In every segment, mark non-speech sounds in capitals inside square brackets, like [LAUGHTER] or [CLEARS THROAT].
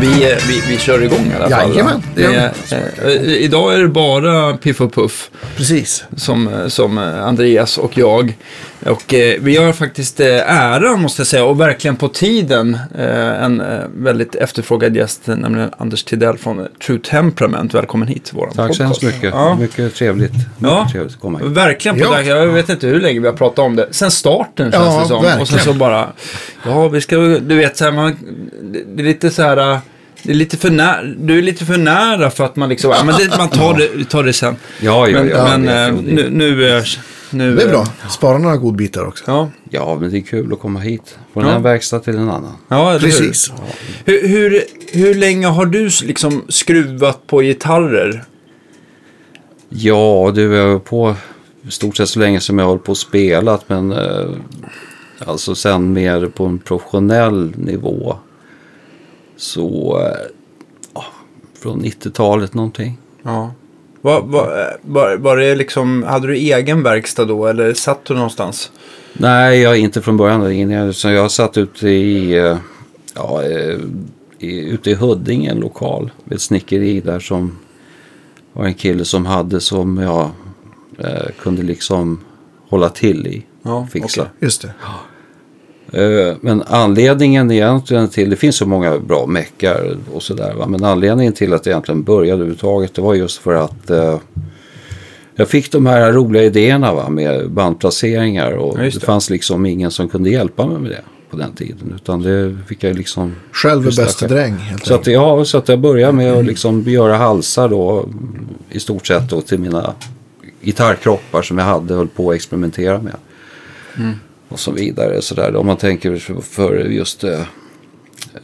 Vi, eh, vi, vi kör igång i alla fall. Jajamän. Det är, eh, idag är det bara Piff och Puff Precis. som, som eh, Andreas och jag. Och eh, vi har faktiskt eh, äran, måste jag säga, och verkligen på tiden, eh, en eh, väldigt efterfrågad gäst, nämligen Anders Tidell från True Temperament. Välkommen hit till vår Tack så hemskt mycket. Ja. Mycket trevligt. Mycket Ja. trevligt att komma hit. Verkligen på Ja. Jag vet inte hur länge vi har pratat om det. Sen starten känns Ja, det som. Och verkligen. sen så bara, ja vi ska, du vet så här, man, det- är lite så här, det är lite för nära, du är lite för nära för att man liksom, ja men det, man tar det, tar det sen. Ja, ja, Men, ja. men äh, det, nu, nu är, nu Det är bra. Spara några godbitar också. Ja, Ja, men det är kul att komma hit. Från Ja. en verkstad till en annan. ja Precis. Hur? Hur, hur, länge har du liksom skruvat på gitarrer? Ja, du är på stort sett så länge som jag har hållit på och spelat. Men eh, alltså sen mer på en professionell nivå. Så ja, från 90-talet någonting. Ja. Var, var, var, var det liksom, hade du egen verkstad då eller satt du någonstans? Nej, jag inte från början. Jag satt ute i, eh, ja, eh, i, ute i Huddinge, en lokal, ett snickeri där som var en kille som hade som jag eh, kunde liksom hålla till i. Ja, fixa. okej. Just det. Eh, Men anledningen egentligen till, det finns så många bra meckar och sådär, va? men anledningen till att jag egentligen började överhuvudtaget det var just för att eh, jag fick de här roliga idéerna va? med bandplaceringar och Ja, det. det. fanns liksom ingen som kunde hjälpa mig med det på den tiden. Utan det fick jag liksom... Själv är bäste dräng. Helt Så att, ja, så att jag började med att liksom göra halsar då i stort sett då till mina gitarrkroppar som jag hade höll på att experimentera med. Och så vidare. Så där. Om man tänker för just eh,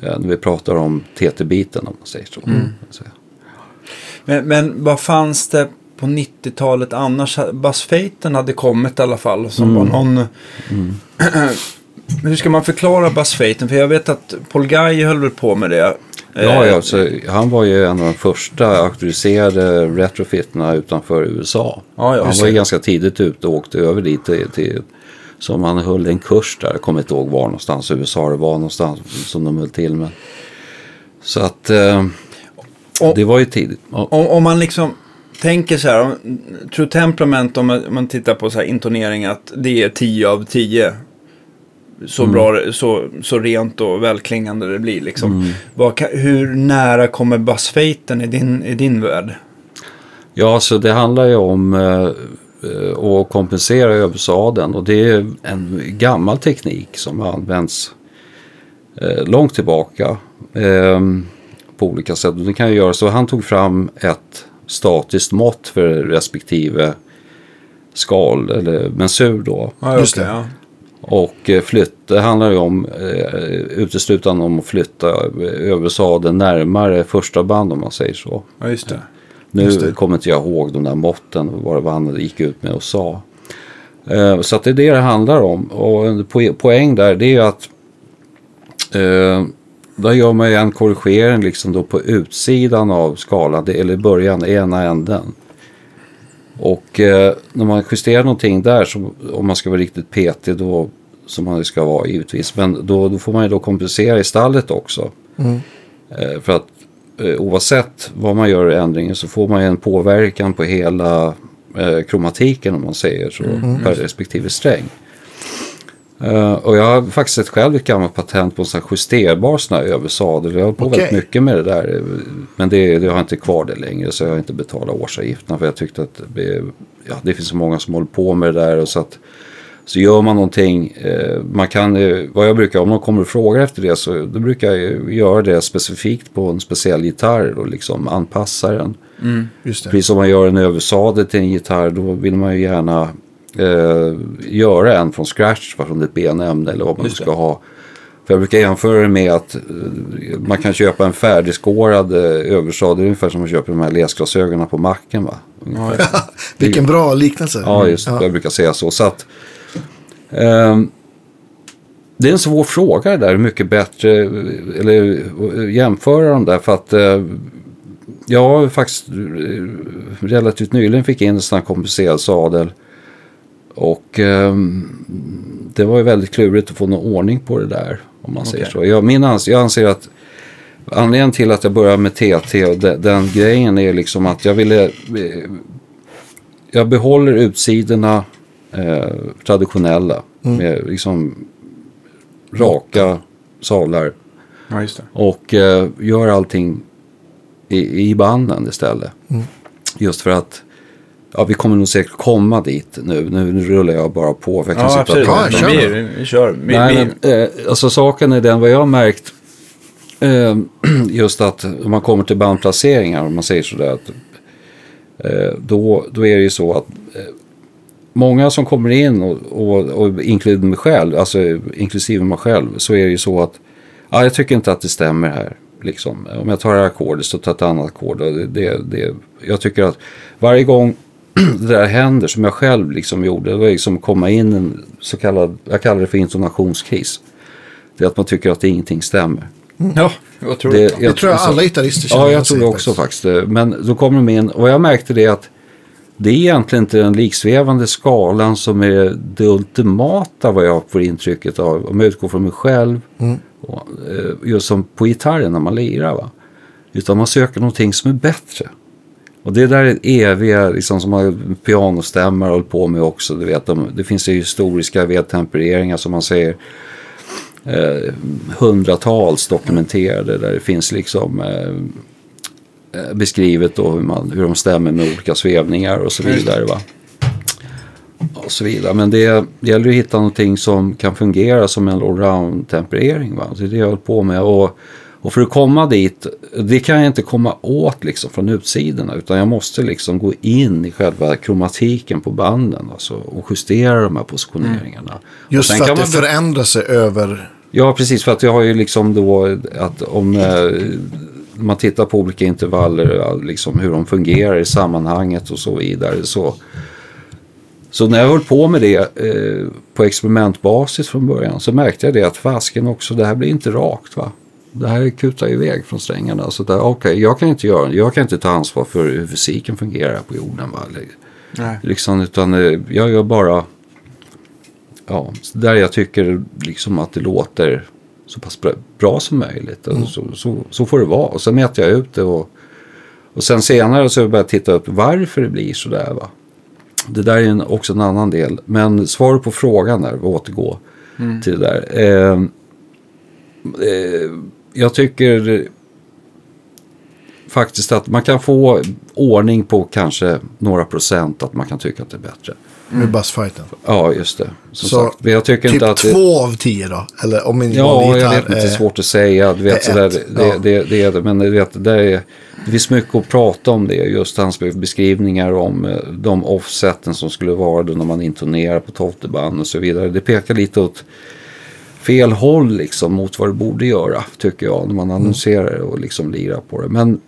när vi pratar om TT-biten om man säger så. Så, Men, men vad fanns det på 90-talet annars? Basfejten hade kommit i alla fall. Som var någon... [CLEARS THROAT] Hur ska man förklara Basfejten? För jag vet att Paul Guy höll väl på med det. Ja, Eh, ja så han var ju en av de första auktoriserade retrofitterna utanför USA. Ja, ja, han var ju ganska tidigt ute och åkte över dit till, till som han höll en kurs där. Jag kommer inte ihåg var någonstans USA det var någonstans som de höll till med. Så att eh, Och- det var ju tidigt. Ja, Om, om man liksom tänker så här, om, True Temperament, om man, om man tittar på så här intonering, att det är 10 av 10. Så bra, så, så rent och välklingande det blir liksom. Vad kan, hur nära kommer basfejten i din, i din värld? Ja, så det handlar ju om eh, eh, att kompensera översaden och det är en gammal teknik som används eh, långt tillbaka eh, på olika sätt. Och det kan ju göra så. Han tog fram ett statiskt mått för respektive skal eller mensur då. Ja, Just det. Ja. Och eh, flytt, det handlar ju om eh, uteslutande om att flytta översaden närmare första band om man säger så. ja, just det. Nu kommer inte jag ihåg de där måtten, vad, vad han gick ut med och sa. Eh, så att det är det det handlar om. Och en po- poäng där det är ju att eh, där gör man ju en korrigering liksom då på utsidan av skalan, eller början, ena änden. Och eh, när man justerar någonting där, så, om man ska vara riktigt petig då, som man ska vara givetvis, men då, då får man ju då kompensera i stallet också. Eh, för att oavsett vad man gör i ändringen så får man ju en påverkan på hela eh, kromatiken om man säger så, per respektive sträng. Eh, och jag har faktiskt sett själv ett gammalt patent på en sån här justerbar sån här översadel. Jag har på Okej. väldigt mycket med det där. Men det, det har jag inte kvar det längre så jag har inte betalat årsavgifterna. För jag tyckte att det, ja, det finns så många som håller på med det där. Och så, att, så gör man någonting, eh, man kan, eh, vad jag brukar, om någon kommer och frågar efter det så då brukar jag göra det specifikt på en speciell gitarr och liksom anpassa den. Det. Precis som man gör en översadel till en gitarr då vill man ju gärna eh, göra en från scratch från ett benämne eller vad man Just det. ska ha. För jag brukar jämföra det med att eh, man kan köpa en färdigskårad översadel ungefär som man köper de här läsglasögonen på macken va. Ungefär. Vilken bra liknelse. Ja, just det. Jag brukar säga så. så att, det är en svår fråga det där, hur mycket bättre, eller jämföra dem där för att eh, jag faktiskt eh, relativt nyligen fick in en sån här kompenserad sadel. Och ehm, det var ju väldigt klurigt att få någon ordning på det där. Om man säger Okej. så. Jag, min ans- jag anser att anledningen till att jag började med TT och de, den grejen är liksom att jag ville... eh, Jag behåller utsidorna eh, traditionella. Med liksom raka sadlar. Ja, just det. Och eh, gör allting i, i banden istället. Just för att ja, vi kommer nog säkert komma dit nu. Nu, nu rullar jag bara på. För jag kan Ja, sitta absolut. Ja, vi, vi kör. Vi, Nej, vi, men, eh, alltså saken är den, vad jag har märkt, eh, [CLEARS THROAT] just att om man kommer till bandplaceringar, om man säger sådär, att, eh, då, då är det ju så att eh, många som kommer in, och, och, och inklusive mig själv, alltså inklusive mig själv, så är det ju så att ja, jag tycker inte att det stämmer här. Liksom. Om jag tar det här ackordet så tar jag ett annat ackord. Det, det, det, jag tycker att varje gång [CLEARS THROAT] det där händer, som jag själv liksom gjorde, det var liksom komma in en så kallad, jag kallar det för intonationskris. Det är att man tycker att ingenting stämmer. ja, otroligt. Det- Det tror jag alla gitarrister känner Ja, jag tror det också faktiskt. Men då kommer de in och jag märkte det att det är egentligen inte den liksvävande skalan som är det ultimata vad jag får intrycket av. Om jag utgår från mig själv. Och, eh, just som på gitarren när man lirar. Va? Utan man söker någonting som är bättre. Och det där är eviga, liksom, som har pianostämmar hållit på med också. Du vet, de, det finns ju historiska vedtempereringar som man säger eh, hundratals dokumenterade där det finns liksom eh, beskrivet då hur, man, hur de stämmer med olika svävningar och så vidare. Va? Och så vidare. Men det, det gäller att hitta någonting som kan fungera som en allround-temperering. Va? Det är det jag håller på med. Och, och för att komma dit, det kan jag inte komma åt liksom från utsidorna. Utan jag måste liksom gå in i själva kromatiken på banden. Alltså, och justera de här positioneringarna. Och Just för kan att det man- förändrar sig över... Ja, precis. För att jag har ju liksom då att om eh, man tittar på olika intervaller, liksom hur de fungerar i sammanhanget och så vidare. Så, så när jag höll på med det eh, på experimentbasis från början så märkte jag det att fasken också, det här blir inte rakt va. Det här kutar iväg från strängarna. Så där, okej, jag kan inte göra Jag kan inte ta ansvar för hur fysiken fungerar på jorden. Va? Nej. Liksom, utan eh, jag gör bara ja, där jag tycker liksom att det låter så pass bra, som möjligt. Och Så, så, så får det vara. Och sen mäter jag ut det och, och sen senare så börjar jag titta upp varför det blir så där. Va? Det där är en, också en annan del. Men svaret på frågan där, vi återgår till det där. Eh, eh, jag tycker faktiskt att man kan få ordning på kanske några procent att man kan tycka att det är bättre. Med bassfighten. Ja, just det. Som Så sagt, men jag tycker Typ inte att det... två av tio då? Eller om min Ja, jag vet inte, det är är- svårt att säga. Du vet, är sådär, ett, det, ja. det, det är det. Men du vet, det, där är, det finns mycket att prata om det. Just hans beskrivningar om eh, de offseten som skulle vara då när man intonerar på tolfte band och så vidare. Det pekar lite åt fel håll liksom mot vad det borde göra, tycker jag, när man Mm. annonserar och liksom lirar på det. Men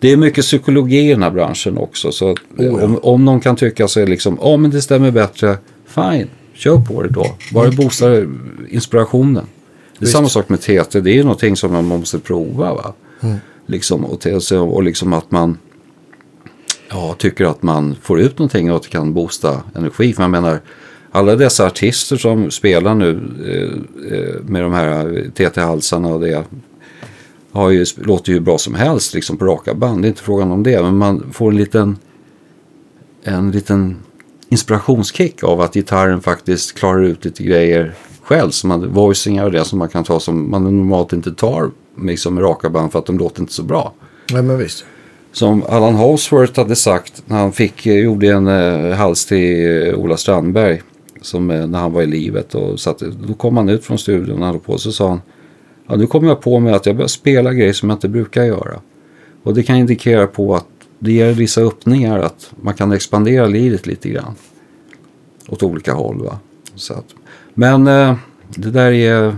det är mycket psykologi i den här branschen också. Så Oh, om, om någon kan tycka sig liksom, ja men det stämmer bättre, fine, kör på det då. Bara Mm. boostar inspirationen. Det är Visst. samma sak med TT, det är ju någonting som man måste prova. Va? Mm. Liksom, och, så- och liksom att man ja, tycker att man får ut någonting och att det kan boosta energi. För jag menar, alla dessa artister som spelar nu eh, eh, med de här TT-halsarna och det har ju, låter ju bra som helst liksom på raka band. Det är inte frågan om det. Men man får en liten, en liten inspirationskick av att gitarren faktiskt klarar ut lite grejer själv. Som man, voicingar och det som man kan ta som man normalt inte tar liksom, med raka band för att de låter inte så bra. Nej, men visst. Som Allan Holsworth hade sagt när han fick, eh, gjorde en eh, hals till eh, Ola Strandberg. Som, eh, när han var i livet. Och satt, då kom han ut från studion och höll på så sa han. Ja, nu kommer jag på mig att jag börjar spela grejer som jag inte brukar göra. Och det kan indikera på att det ger vissa öppningar. Att man kan expandera livet lite grann. Åt olika håll. Va? Så att, men eh, det där är... Det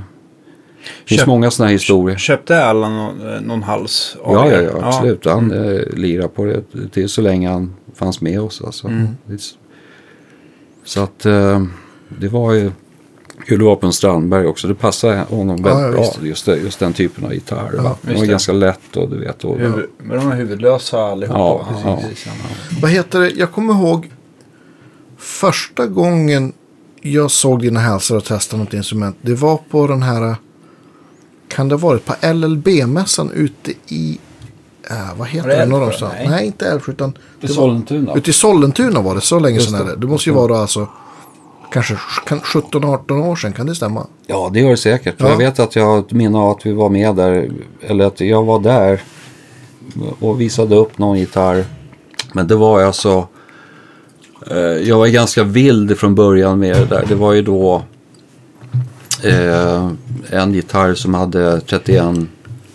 finns Köp- många sådana här historier. Köpte Allan någon, någon hals Ja, ja, ja, absolut. Han eh, lirade på det till så länge han fanns med oss. Alltså. Mm. Så att eh, det var ju... Kulvapen Strandberg också. Det passar honom väldigt Ja, bra. visst. Just, det, just den typen av gitarr. Ja, just var det. ganska lätt och du vet. Och, Huvud, men de är huvudlösa allihopa. Ja, ja. precis. Vad heter det? Jag kommer ihåg första gången jag såg dina hälsor och testade något instrument. Det var på den här, kan det ha varit på LLB-mässan ute i, äh, vad heter det? Norr om? Nej. Nej. inte Älvsjö utan I var, Sollentuna. ute i Sollentuna var det. Så länge sedan är det. det. Det måste ju vara alltså kanske 17-18 år sedan. Kan det stämma? Ja, det gör det säkert. Ja. Jag vet att jag har ett minne av att vi var med där. Eller att jag var där och visade upp någon gitarr. Men det var alltså... Eh, jag var ganska vild från början med det där. Det var ju då eh, en gitarr som hade 31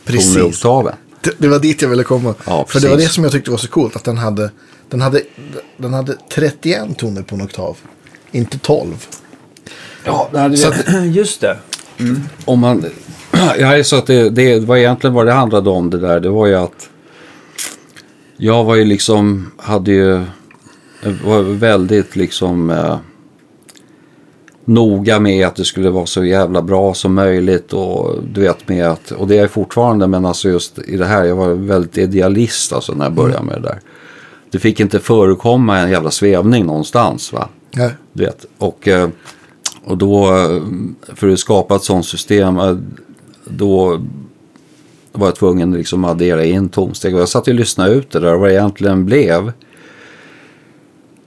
Precis. toner i oktaven. Det, det var dit jag ville komma. Ja, För det var det som jag tyckte var så coolt. Att den hade, den hade, den hade 31 toner på en oktav. Inte 12. Ja, Så att, [CLEARS THROAT] Just det. om man... [CLEARS THROAT] Ja, så att det, det var egentligen vad det handlade om det där. Det var ju att jag var ju liksom, hade ju, var väldigt liksom eh, noga med att det skulle vara så jävla bra som möjligt och du vet med att, och det är jag fortfarande men alltså just i det här, jag var väldigt idealist alltså när jag började med det där. Det fick inte förekomma en jävla svävning någonstans va. Nej. Du vet. Och, eh, och då, eh, för att skapa ett sånt system, eh, då var jag tvungen liksom att addera in tonsteg. Och jag satt och lyssnade ut det där och vad det egentligen blev.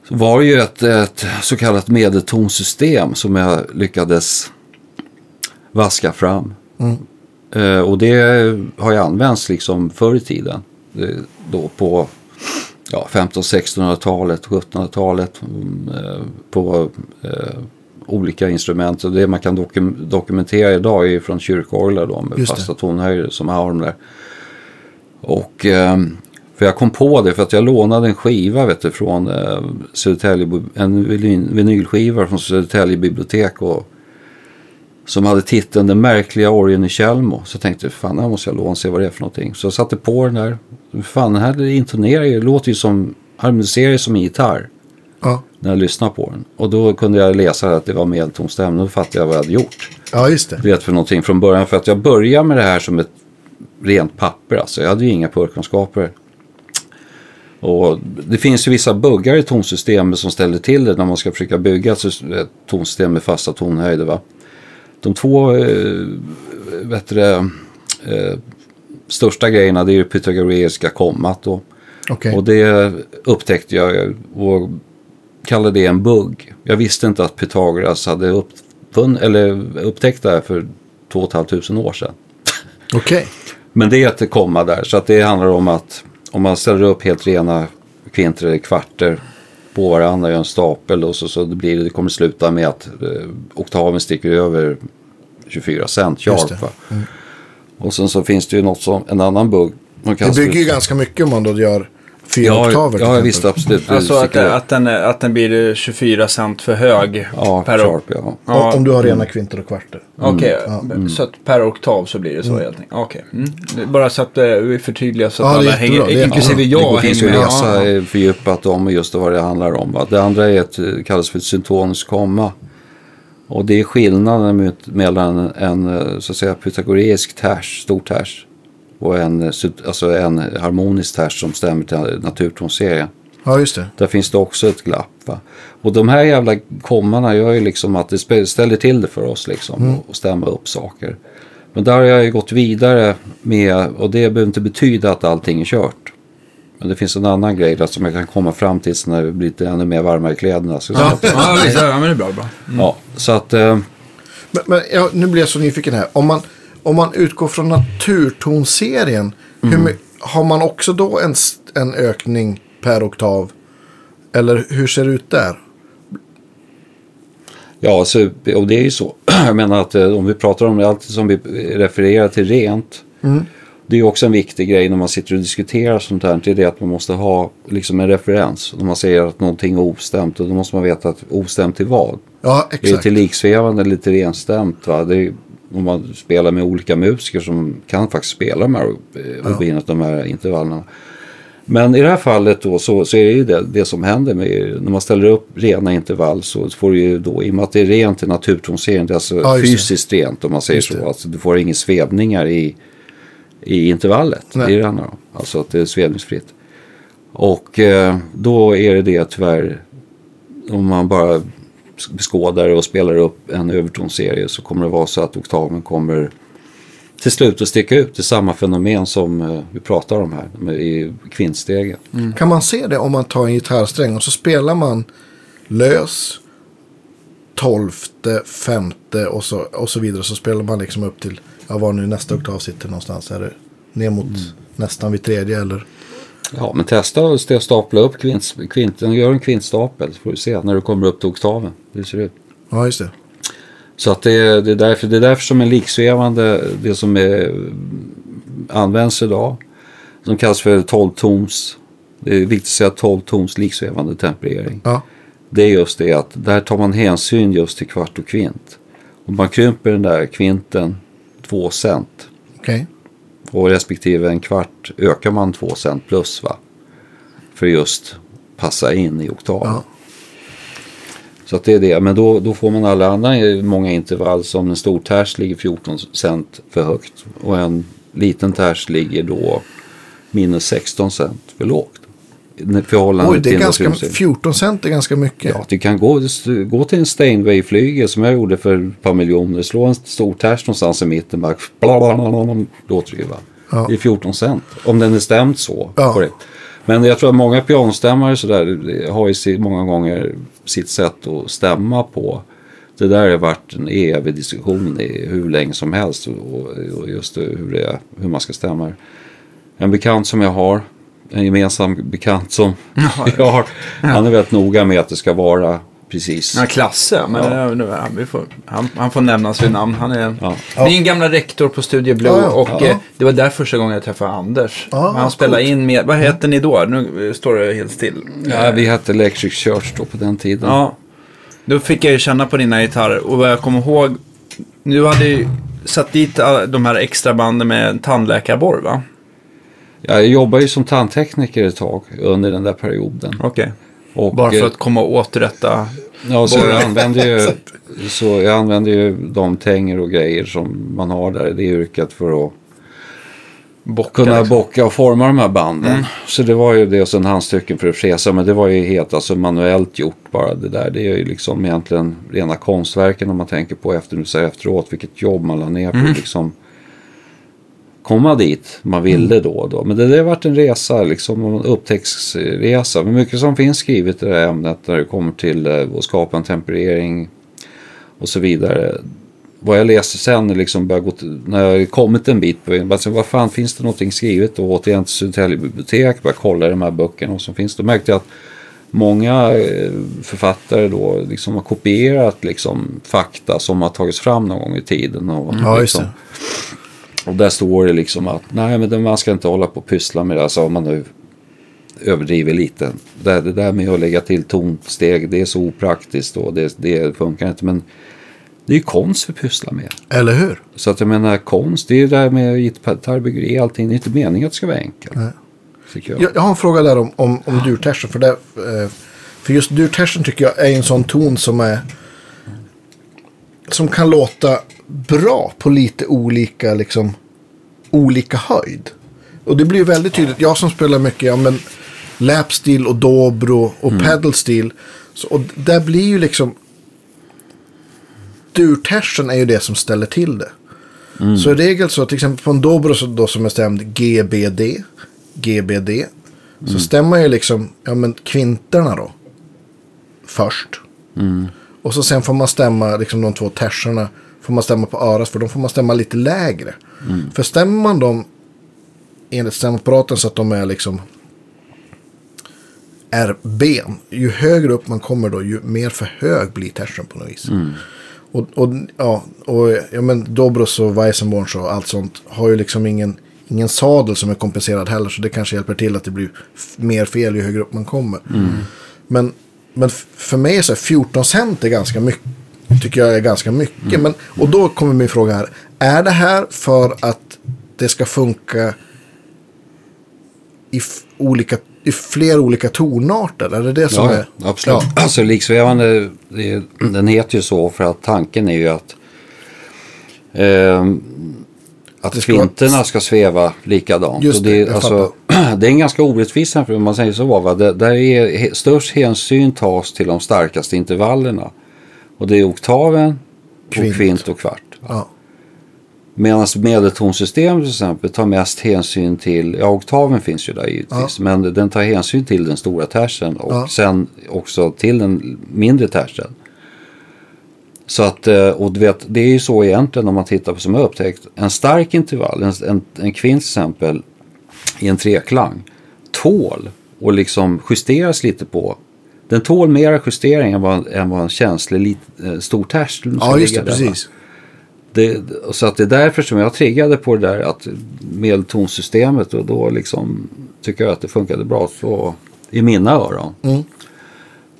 Var ju ett, ett så kallat medeltonsystem som jag lyckades vaska fram. Eh, och det har ju använts liksom förr i tiden. Eh, då på ja, 1500-1600-talet, 1700-talet mm, eh, på eh, olika instrument. Och det man kan dokum- dokumentera idag är från kyrkorglar då med Just fasta tonhöjder som har de där. Och ehm, för jag kom på det för att jag lånade en skiva vet du, från eh, Södertälje, en vinyl- vinylskiva från Södertälje bibliotek. Och, som hade titeln Den märkliga orgeln i Tjällmo. Så jag tänkte, fan här måste jag låna och se vad det är för någonting. Så jag satte på den där. Fan den här intonerar ju, låter ju som, harmoniserar ju som en gitarr. Ja. När jag lyssnade på den. Och då kunde jag läsa att det var medeltonstämning. Då fattade jag vad jag hade gjort. ja, just det. Vet för någonting från början. För att jag började med det här som ett rent papper. Alltså jag hade ju inga förkunskaper. Och det finns ju vissa buggar i tonsystemet som ställer till det när man ska försöka bygga ett tonsystem med fasta tonhöjder. Va? De två eh, det, eh, största grejerna det är det pythagoreiska kommat. Och, Okej. och det upptäckte jag och kallade det en bugg. Jag visste inte att Pythagoras hade uppfunn, eller upptäckt det här för 2 500 år sedan. Okej. Men det är ett komma där. Så att det handlar om att om man ställer upp helt rena kvinter eller kvarter på varandra i en stapel och så, så det, blir, det kommer sluta med att eh, oktaven sticker över 24 cent sharp. Va? Och sen så finns det ju något som, en annan bugg. Det bygger ju ganska mycket om man då gör fyra ja, oktaver. Ja, visst absolut. Det Alltså att, att, den, att den blir 24 cent för hög. Ja, per sharp ja. Ja, Om- du har rena kvinter och kvarter. Okej, Mm. så att per oktav så blir det så helt enkelt. Okej. Mm. Det är Bara så att eh, vi förtydligar så att Ja, det alla. Det hänger, är inklusive jag, det finns ju hänger att med. läsa Ja, eh, fördjupat om just vad det handlar om. Va? Det andra är ett, eh, kallas för ett syntonisk komma. Och det är skillnaden med- mellan en så att säga pythagoreisk ters, stor ters och en, alltså en harmonisk ters som stämmer till naturtonserien. Ja, just det. Där finns det också ett glapp. Va? Och de här jävla kommorna gör ju liksom att det ställer till det för oss liksom. Mm. Och, stämma upp saker. Men där har jag ju gått vidare med, och det behöver inte betyda att allting är kört. Men det finns en annan grej där som jag kan komma fram till när det blir lite ännu mer varmare i kläderna. Så, Ja, ja, visst, ja, men det är bra. bra. ja, så att, eh, Men, men ja, nu blir jag så nyfiken här. Om man, om man utgår från naturtonserien. Hur, my- har man också då en, en ökning per oktav? Eller hur ser det ut där? ja, så, och det är ju så. [CLEARS THROAT] Jag menar att eh, om vi pratar om allt som vi refererar till rent. Det är också en viktig grej när man sitter och diskuterar sånt här. Det är det att man måste ha liksom en referens. När man säger att någonting är ostämt. Och då måste man veta att ostämt till vad. Ja, Är det exakt. till liksvävande eller lite renstämt? Va? Det om man spelar med olika musiker som kan faktiskt spela de här, eh, obinat, de här intervallerna. Men i det här fallet då så, så är det ju det, det som händer med, när man ställer upp rena intervall så får du ju då, i och med att det är rent i naturtonserien, det är alltså Ja, just det. fysiskt rent om man säger Just det. så. Alltså du får inga svävningar i, i intervallet. Nej. Det är det handlar om. Alltså att det är svävningsfritt. Och eh, då är det det tyvärr, om man bara beskådar och spelar upp en övertonserie så kommer det vara så att oktaven kommer till slut att sticka ut. Det är samma fenomen som eh, vi pratar om här i kvintstegen. Kan man se det om man tar en gitarrsträng och så spelar man lös, tolfte, femte och så, och så vidare. Så spelar man liksom upp till, ja var nu nästa oktav sitter någonstans. Är det ner mot nästan vid tredje eller? Ja, men testa att st- stapla upp kvint, kvinten. Gör en kvintstapel så får du se när du kommer upp till oktaven. Hur det ser ut. Ja, just det. Så att det, det, är därför, det är därför som en liksvävande, det som är, används idag, som kallas för 12-tons, det är viktigt att säga 12-tons liksvävande temperering. Ja, Det är just det att där tar man hänsyn just till kvart och kvint. Om man krymper den där kvinten 2 cent okej. Och respektive en kvart ökar man 2 cent plus va. För just passa in i oktaven. Ja. Så att det är det. Men då, då får man alla andra många intervall som en stor ters ligger 14 cent för högt. Och en liten ters ligger då minus 16 cent för lågt. Förhållande Oj, det är till ganska, naturmusik. 14 cent är ganska mycket. Ja, du kan gå, gå till en Steinway-flygel som jag gjorde för ett par miljoner. Slå en stor ters någonstans i mitten. Bara blablabla, låter det ju. Ja. Det är 14 cent. Om den är stämd så. Ja. korrekt. Men jag tror att många pianostämmare sådär har ju många gånger sitt sätt att stämma på. Det där har varit en evig diskussion i hur länge som helst. Och, och just hur, det är, hur man ska stämma. En bekant som jag har. En gemensam bekant som [LAUGHS] jag har. Han är väldigt noga med att det ska vara precis. Ja, Klasse, men Ja. det- det- han, vi får, han, han får nämnas vid namn. Han är Ja. min gamla rektor på Studio Blue Ja, ja. och Ja. eh, det var där första gången jag träffade Anders. Ja, han spelade coolt. in med, vad heter ni då? Nu eh, står det helt still. Ja, vi hette Electric Church då på den tiden. Ja, då fick jag ju känna på dina gitarrer och vad jag kommer ihåg, du hade ju satt dit de här extra banden med tandläkarborr va? Jag jobbade ju som tandtekniker ett tag under den där perioden. Och, Bara för eh, att komma och återrätta. Ja, så jag använder ju, [LAUGHS] så jag använder ju de tänger och grejer som man har där i det yrket för att Bocka, kunna liksom. bocka och forma de här banden. Så det var ju det och sen handstycken för att fräsa. Men det var ju helt alltså manuellt gjort bara det där. Det är ju liksom egentligen rena konstverken om man tänker på efter, nu efteråt vilket jobb man la ner på att liksom komma dit man ville då och då. Men det där har varit en resa, liksom en upptäcktsresa. Men mycket som finns skrivet i det här ämnet när det kommer till eh, att skapa en temperering och så vidare. Vad jag läste sen liksom började till, när jag kommit en bit på Vad fan finns det någonting skrivet? Och återigen till Södertälje bibliotek. Började kolla i de här böckerna och som finns. Då märkte jag att många eh, författare då liksom har kopierat liksom fakta som har tagits fram någon gång i tiden. Och, Ja, liksom, det. Och där står det liksom att nej men man ska inte hålla på och pyssla med det. Alltså om man nu överdriver lite. Det, det där med att lägga till tonsteg det är så opraktiskt och det, det funkar inte. Men det är ju konst vi pysslar med. Eller hur? Så att jag menar konst, det är ju det där med gitarrbyggeri allting. Det är inte meningen att det ska vara enkelt. Nej. Jag. Jag, jag har en fråga där om, om, om durtersen. För, det, eh, för just durtersen tycker jag är en sån ton som är som kan låta bra på lite olika liksom olika höjd. Och det blir ju väldigt tydligt. Jag som spelar mycket, ja men lapstil och dobro och pedalstil. Så, och där blir ju liksom durtersen är ju det som ställer till det. Så i regel så till exempel på en dobro så, då som är stämd GBD, GBD. Så stämmer ju liksom, ja men kvinterna då. Först. Och så sen får man stämma liksom de två terserna. Får man stämma på örat för de får man stämma lite lägre. För stämmer man dem enligt stämapparaten så att de är liksom är ben. Ju högre upp man kommer då, ju mer för hög blir tersen på något vis. Och, och, ja, och ja, men Dobros och Weissenborns och allt sånt har ju liksom ingen, ingen sadel som är kompenserad heller. Så det kanske hjälper till att det blir mer fel ju högre upp man kommer. Men, men för mig är så här, 14 cent är ganska mycket. Tycker jag är ganska mycket. Men, och då kommer min fråga här. Är det här för att det ska funka i, olika, i fler olika tonarter? Är det det som Ja, är? absolut. Ja. Alltså liksvävande, det, den heter ju så för att tanken är ju att ehm, att Det ska- sväva likadant. Just och det, det, jag alltså, [CLEARS THROAT] det är en ganska orättvis jämförelse om man säger så. Va? Det, där är störst hänsyn tas till de starkaste intervallerna. Och det är oktaven, Kvint. och kvint och kvart. Ja. Medan medeltonsystemet till exempel tar mest hänsyn till, ja oktaven finns ju där givetvis, men den tar hänsyn till den stora tersen och Ja. sen också till den mindre tersen. Så att, eh, och du vet, det är ju så egentligen om man tittar på som jag upptäckt, en stark intervall, en, en, en kvint till exempel i en treklang, tål och liksom justeras lite på. Den tål mera justering än vad, än vad en känslig lit, eh, stor ters ja, just det. Precis. Det, så att det är därför som jag triggade på det där att medeltonsystemet och då liksom tycker jag att det funkade bra så i mina öron. Mm.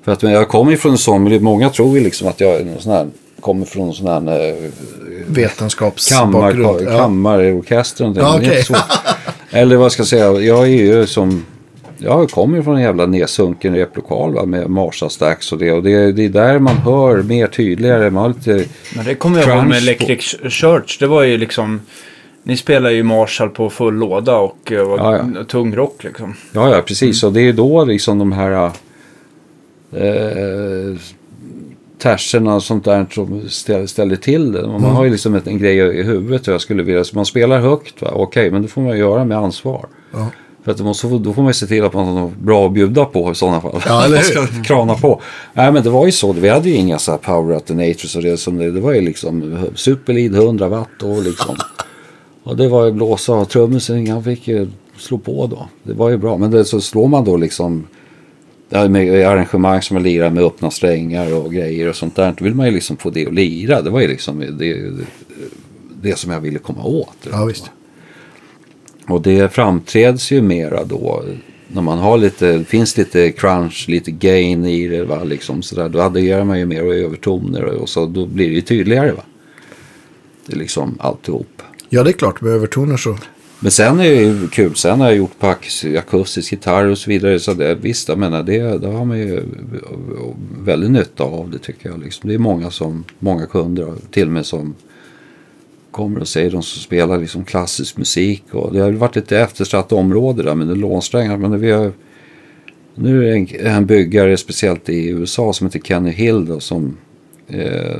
För att jag kommer ju från en sån miljö, många tror ju liksom att jag är någon sån här, kommer från en sån här eh, Vetenskapsbakgrund. kammar, Ja. kammarorkester. och Ja, det Eller vad ska jag säga, jag är ju som jag kommer ju från en jävla nedsunken replokal va, med Marsa Stacks och det. Och det, det är där man hör mer tydligare. Man har lite, Men det kommer jag ihåg med Electric Church. Det var ju liksom... Ni spelar ju Marshall på full låda och uh, Ja, ja. tung rock liksom. Ja, ja, precis. Och det är då liksom de här eh, terserna och sånt där som ställer, till det. Man har ju liksom en grej i huvudet och jag skulle vilja, så man spelar högt, va? okej, men det får man göra med ansvar. Ja. För att det måste, då får man ju se till att man har något bra att bjuda på i sådana fall. Ja, man [LAUGHS] hur? ska krana på. Nej, men det var ju så. Vi hade ju inga så här power alternators och det som det. Det var ju liksom superlead 100 watt och liksom. [LAUGHS] Och det var ju blåsa och trummisen, han fick ju slå på då. Det var ju bra. Men det, så slår man då liksom med arrangemang som man lirar med öppna strängar och grejer och sånt där. Då vill man ju liksom få det att lira. Det var ju liksom det, det, som jag ville komma åt. Ja, visst. Och det framträds ju mera då när man har lite, finns lite crunch, lite gain i det. Va? Liksom sådär. Då adderar man ju mer och övertoner och så då blir det ju tydligare. Va? Det är liksom alltihop. Ja, det är klart. Med övertoner så. Men sen är det ju kul, sen har jag gjort på akustisk gitarr och så vidare. Så det, visst, jag menar det, det har man ju väldigt nytta av det tycker jag. Liksom. Det är många, som, många kunder till och med som kommer och säger de som spelar liksom klassisk musik. Och det har varit lite eftersatt område där med lånsträngar. Men vi har, nu är det en, en byggare speciellt i USA som heter Kenny Hill då, som eh,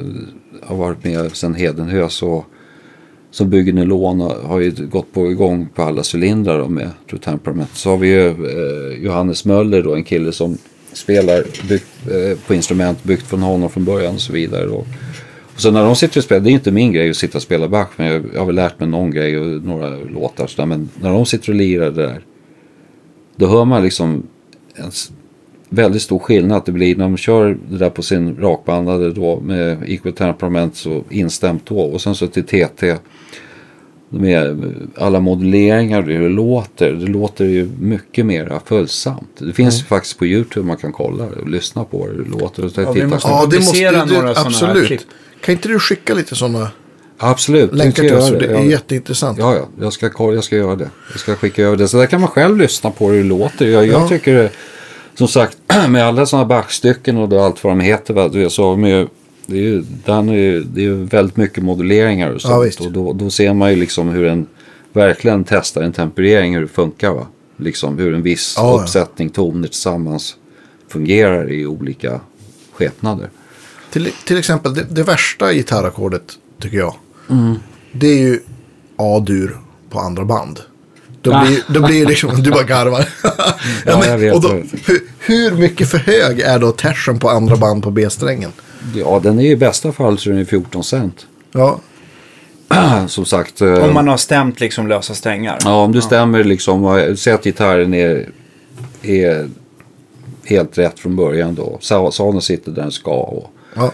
har varit med sedan Hedenhös och som bygger nylon och har ju gått på igång på alla cylindrar då med True Temperament. Så har vi ju eh, Johannes Möller då, en kille som spelar byggt, eh, på instrument byggt från honom från början och så vidare. Och, och sen när de sitter och spelar, det är inte min grej att sitta och spela Bach, men jag, jag har väl lärt mig någon grej och några låtar sådär, men när de sitter och lirar det där, då hör man liksom en väldigt stor skillnad. Det blir när de kör det där på sin rakbandade då med Equal Temperament så instämt då och sen så till TT med alla moduleringar och hur det låter. Det låter ju mycket mer följsamt. Det finns ju faktiskt på YouTube man kan kolla det och lyssna på det. det låter och Ja, titta måste- på. Ja, det måste några sådana här absolut. Kan inte du skicka lite sådana Absolut, länkar jag ska till oss? göra Det är Jag- jätteintressant. Ja, ja, jag ska, kolla- jag ska göra det. Jag ska skicka över det. Så där kan man själv lyssna på hur det låter. Jag, jag Ja. tycker det, som sagt, [CLEARS THROAT] med alla sådana Bach-stycken och allt vad de heter. Så har de ju, det är ju, den är ju, det är väldigt mycket moduleringar och sånt. visst. och då, då ser man ju liksom hur en verkligen testar en temperering, hur det funkar. Va? Liksom hur en viss Ja, ja. uppsättning toner tillsammans fungerar i olika skepnader. Till, till exempel det, det värsta gitarrackordet tycker jag. Mm. Det är ju A-dur på andra band. Då blir, då blir det liksom, du bara garvar. [LAUGHS] Ja, vet, och då, hur, hur mycket för hög är då tersen på andra band på B-strängen? Ja, den är i bästa fall så är den 14 cent. Ja, [CLEARS THROAT] Som sagt. eh, Om man har stämt liksom lösa strängar. Ja, om du stämmer liksom. och Säg att gitarren är, är helt rätt från början då. Sa- Sadeln sitter där den ska och ja,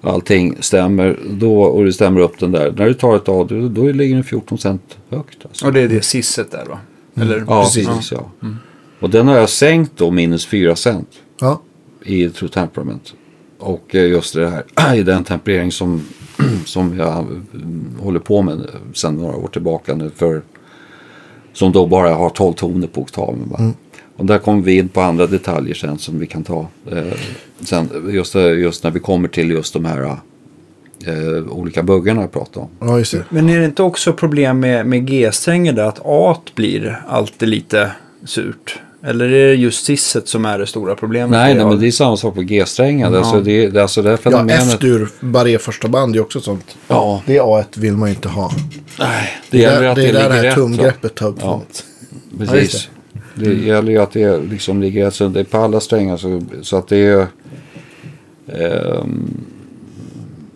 allting stämmer. Då, och du stämmer upp den där. När du tar ett A, då, då ligger den 14 cent högt. Alltså. Och det är det sisset där va? Eller? Ja, precis. precis. Ja. Och den har jag sänkt då minus 4 cent ja. i True Temperament. Och eh, just det här [CLEARS THROAT] i den temperering som, [CLEARS THROAT] som jag mm, håller på med sedan några år tillbaka nu för Som då bara har 12 toner på oktaven. Va? Och där kommer vi in på andra detaljer sen som vi kan ta. Eh, sen, just, det- just när vi kommer till just de här eh, olika buggarna jag pratade om. Ja, just det. Men är det inte också problem med, med G-strängar där att A blir alltid lite surt? Eller är det just sisset som är det stora problemet? Nej, nej men det är samma sak på G-strängen. Ja. Alltså, det, det, alltså det här Ja, fenomenet. F-dur, barré första band är också sånt. Ja. Det A1 vill man ju inte ha. Nej, Det, det är gäller där att det, det, är där det ligger här rätt. va? tumgreppet har Ja. uppfunnits. Precis. det gäller ju att det liksom ligger rätt. Så det är på alla strängar. Så, så att det är... ehm,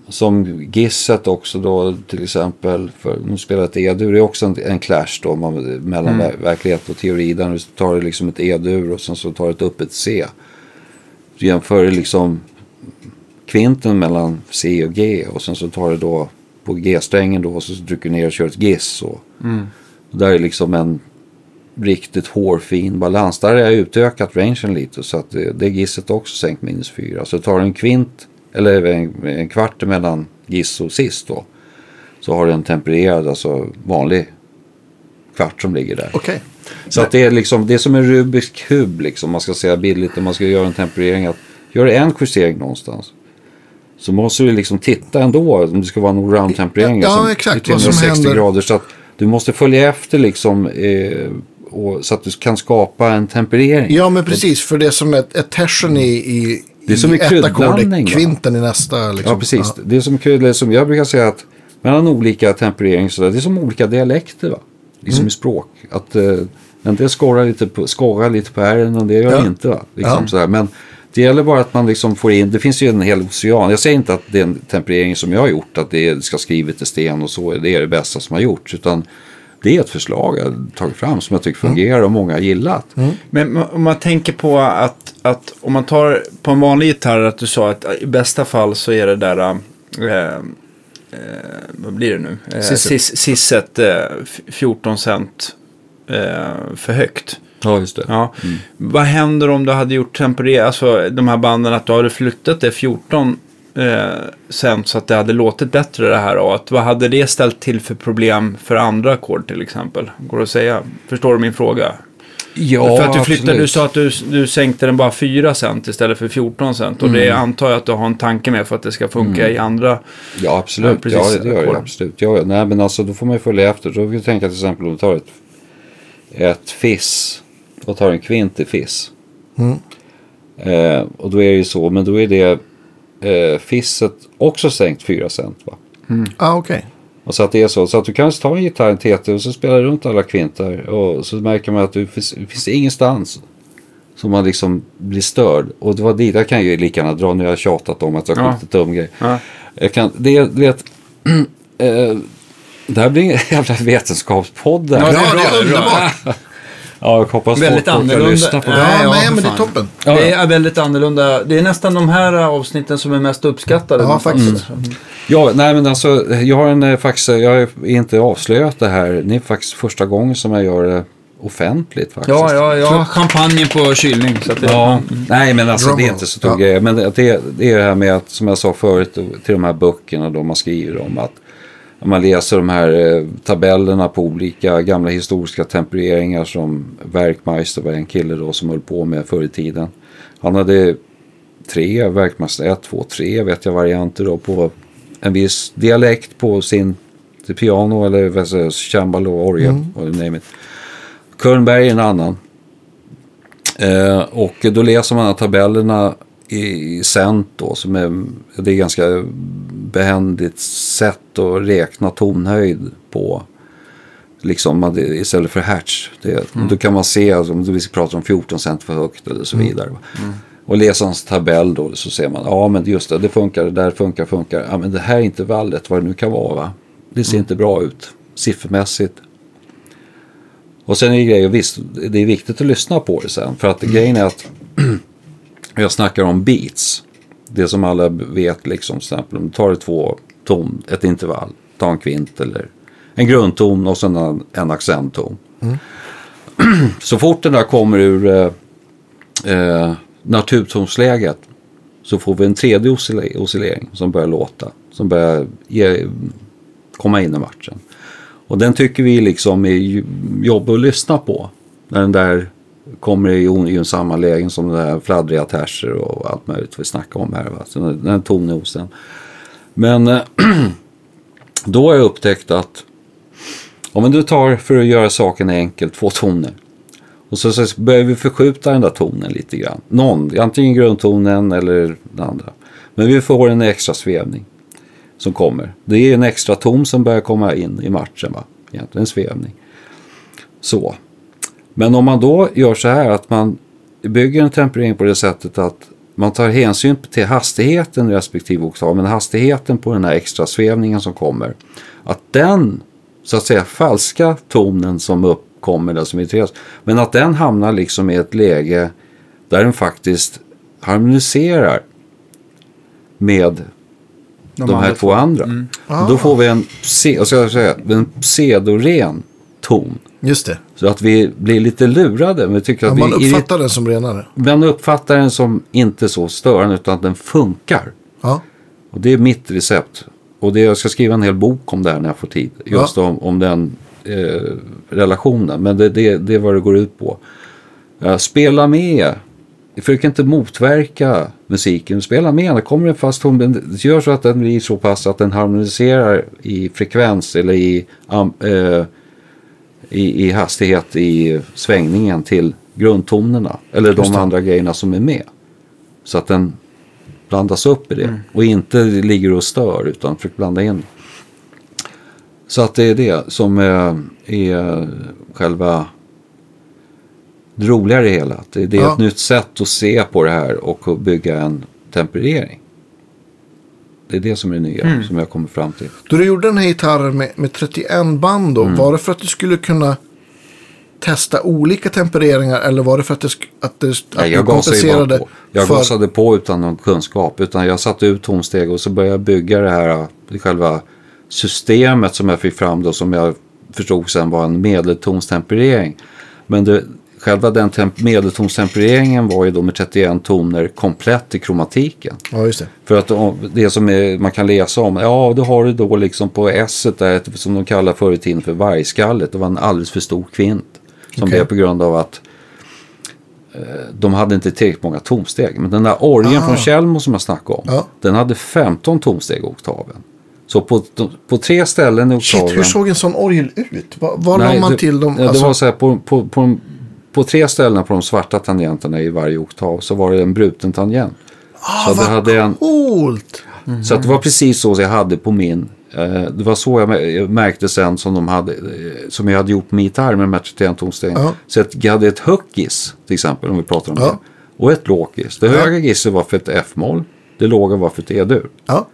som Gisset också då till exempel. För nu spelar ett E-dur. Det är också en, en clash då man, mellan ver- verklighet och teori. Där du tar det liksom ett E-dur och sen så tar det upp ett C. Du jämför det liksom kvinten mellan C och G. Och sen så tar det då på G-strängen då. Och så trycker du ner och kör ett Giss. Och, och där är liksom en riktigt hårfin balans. Där har jag utökat rangen lite så att det, det gisset också sänkt minus 4. Så tar du en kvint eller en, en kvart mellan giss och sist då. Så har du en tempererad, alltså vanlig kvart som ligger där. Okej. Så att det är liksom, det är som en Rubiks kub liksom, man ska säga billigt om man ska göra en temperering. Att gör du en justering någonstans. Så måste du liksom titta ändå om det ska vara en allround temperering. Ja, alltså, exakt, till vad som 360 händer. grader. Så att du måste följa efter liksom. Eh, och, så att du kan skapa en temperering. Ja, men precis. För det är som ett, ett tersen i, i, Det är som i kryddblandning, kvinten i nästa. Liksom. Ja, precis. Det är som, kul- som jag brukar säga att mellan olika temperering så där, det är som olika dialekter va? Liksom Mm. i språk. Att eh, en del skorrar lite på, skorrar lite på r och del gör Ja. inte va? Liksom Ja. sådär. Men det gäller bara att man liksom får in, det finns ju en hel ocean. Jag säger inte att det är en temperering som jag har gjort, att det ska skrivet i sten och så, det är det bästa som har gjorts. Utan det är ett förslag jag har tagit fram som jag tycker Mm. fungerar och många har gillat. Men om man tänker på att, att om man tar på en vanlig gitarr att du sa att i bästa fall så är det där, äh, äh, vad blir det nu? Äh, Sisset. sis- Sisset äh, 14 cent äh, för högt. Ja, just det. Ja. Vad händer om du hade gjort temperera, alltså de här banden att du hade flyttat det 14 eh, cent så att det hade låtit bättre det här och att vad hade det ställt till för problem för andra ackord till exempel? Går det att säga? Förstår du min fråga? Ja, för att du flyttade, absolut. du sa att du, du sänkte den bara 4 cent istället för 14 cent och det antar jag att du har en tanke med för att det ska funka i andra. Ja, absolut. Ja, Ja, det gör Ackord. absolut. Ja, ja. nej, men alltså då får man ju följa efter. Då kan vi tänka till exempel om du tar ett, ett fiss och tar en kvint i fiss. Mm. Eh, och då är det ju så, men då är det eh, fisset också sänkt 4 cent. Va? Ah, okej. Och så att det är så. Så att du kan ta en gitarr, en TT och så spela runt alla kvintar. Och så märker man att det finns, det finns ingenstans som man liksom blir störd. Och det var dit, jag kan ju lika gärna dra, nu har jag tjatat om att jag har Ja. skjutit dum grej. Ja. Jag kan, det, du vet, [CLEARS THROAT] eh, det här blir en jävla vetenskapspodd. där. Ja, Ja, det är bra, det är det underbart. Ja, jag hoppas Väldigt folk annorlunda. lyssna på det. Ja, ja, nej, men det är toppen. Det är väldigt annorlunda. Det är nästan de här avsnitten som är mest uppskattade. Ja, faktiskt. Ja, nej men alltså, jag har en, eh, faktiskt, jag har inte avslöjat det här. Det är faktiskt första gången som jag gör det offentligt faktiskt. Ja, ja, ja. Champagne på kylning. Så att det, Ja, nej men alltså det är inte så stor Ja. grej. Men det, det, det är det här med att, som jag sa förut, till de här böckerna då man skriver om att när man läser de här eh, tabellerna på olika gamla historiska tempereringar som Werkmeister var en kille då som höll på med förr i tiden. Han hade tre, Werkmeister 1, 2, 3 vet jag varianter då på en viss dialekt på sin till piano eller cembalo, orgel, mm. name it. Körnberg är en annan. Eh, och då läser man tabellerna i cent då. Som är, det är ganska behändigt sätt att räkna tonhöjd på. Liksom istället för hertz. Det, Då kan man se, alltså, om vi pratar om 14 cent för högt eller så vidare. va. Och läser hans tabell då så ser man, ja men just det, det funkar, det där funkar, funkar. Ja men det här intervallet, vad det nu kan vara va. Det ser inte bra ut siffermässigt. Och sen är det grejer, visst, det är viktigt att lyssna på det sen. För att grejen är att jag snackar om beats. Det som alla vet liksom, till exempel om du tar två ton, ett intervall, ta en kvint eller en grundton och sen en, en accentton. [CLEARS THROAT] Så fort den där kommer ur eh, eh, naturtonsläget så får vi en tredje oscillering som börjar låta, som börjar ge, komma in i matchen. Och den tycker vi liksom är jobbig att lyssna på. När den där kommer i ogynnsamma lägen som det här fladdriga terser och allt möjligt vi snackar om här. Va? Så den den tonnosen. Men eh, [CLEARS THROAT] då har jag upptäckt att om du tar för att göra saken enkel två toner. Och så, så börjar vi förskjuta den där tonen lite grann. Någon, antingen grundtonen eller den andra. Men vi får en extra svävning som kommer. Det är en extra ton som börjar komma in i matchen. Va? Egentligen en svävning. Så. Men om man då gör så här att man bygger en temperering på det sättet att man tar hänsyn till hastigheten i respektive oktav, men hastigheten på den här extra svävningen som kommer. Att den, så att säga, falska tonen som uppkommer, där som irriteras, men att den hamnar liksom i ett läge där den faktiskt harmoniserar med de, här två andra. Och Då får vi en, ska jag säga, en pseudoren ton. Just det. Så att vi blir lite lurade. Men vi tycker Ja, att man vi uppfattar den som renare. man uppfattar den som inte så störande utan att den funkar. Ja. Och det är mitt recept. Och det, jag ska skriva en hel bok om det här när jag får tid. Just om, om den eh, relationen. Men det, det, det är vad det går ut på. Eh, spela med. Försök inte motverka musiken. Spela med. Det kommer en fast ton. Gör så att den blir så pass att den harmoniserar i frekvens eller i, am- eh, i, i hastighet i svängningen till grundtonerna. Eller de det. andra grejerna som är med. Så att den blandas upp i det. Och inte ligger och stör utan försöker blanda in. Så att det är det som är, är själva det roliga i det hela. Att Det, det är Ja. ett nytt sätt att se på det här och bygga en temperering. Det är det som är det nya som jag kommer fram till. Då du gjorde den här gitarren med, med 31 band då, Mm. var det för att du skulle kunna testa olika tempereringar eller var det för att, det, att, det, att Nej, du jag bara kompenserade på. Jag för... gasade på utan någon kunskap. Utan jag satte ut tonsteg och så började jag bygga det här själva systemet som jag fick fram då som jag förstod sen var en medeltonstemperering. Men det, själva den temp- medeltonstempereringen var ju då med 31 toner komplett i kromatiken. Ja, just det. För att det som är, man kan läsa om, ja då har du då liksom på S där som de kallar förr i tiden för vargskallet. Det var en alldeles för stor kvint. Som Okej. blev på grund av att eh, de hade inte tillräckligt många tonsteg. Men den där orgeln Ah. från Kjellmo som jag snackade om. Ja. Den hade 15 tonsteg i oktaven. Så på, på tre ställen i oktaven. Shit, hur såg en sån orgel ut? Vad la Nej, man det, till dem? ja, Det Alltså, var så här på, på, på, på tre ställen på de svarta tangenterna i varje oktav så var det en bruten tangent. ah, så det vad hade en- coolt! Så att det var precis så jag hade på min. Eh, det var så jag mär- jag märkte sen som, de hade, eh, som jag hade gjort på min gitarr med de här 31 tonstegen. Ja. Så att jag hade ett höggis till exempel om vi pratar om Ja. det. Och ett lågis. Det höga gisset var för ett F-moll. Det låga var för ett E-dur. Ja,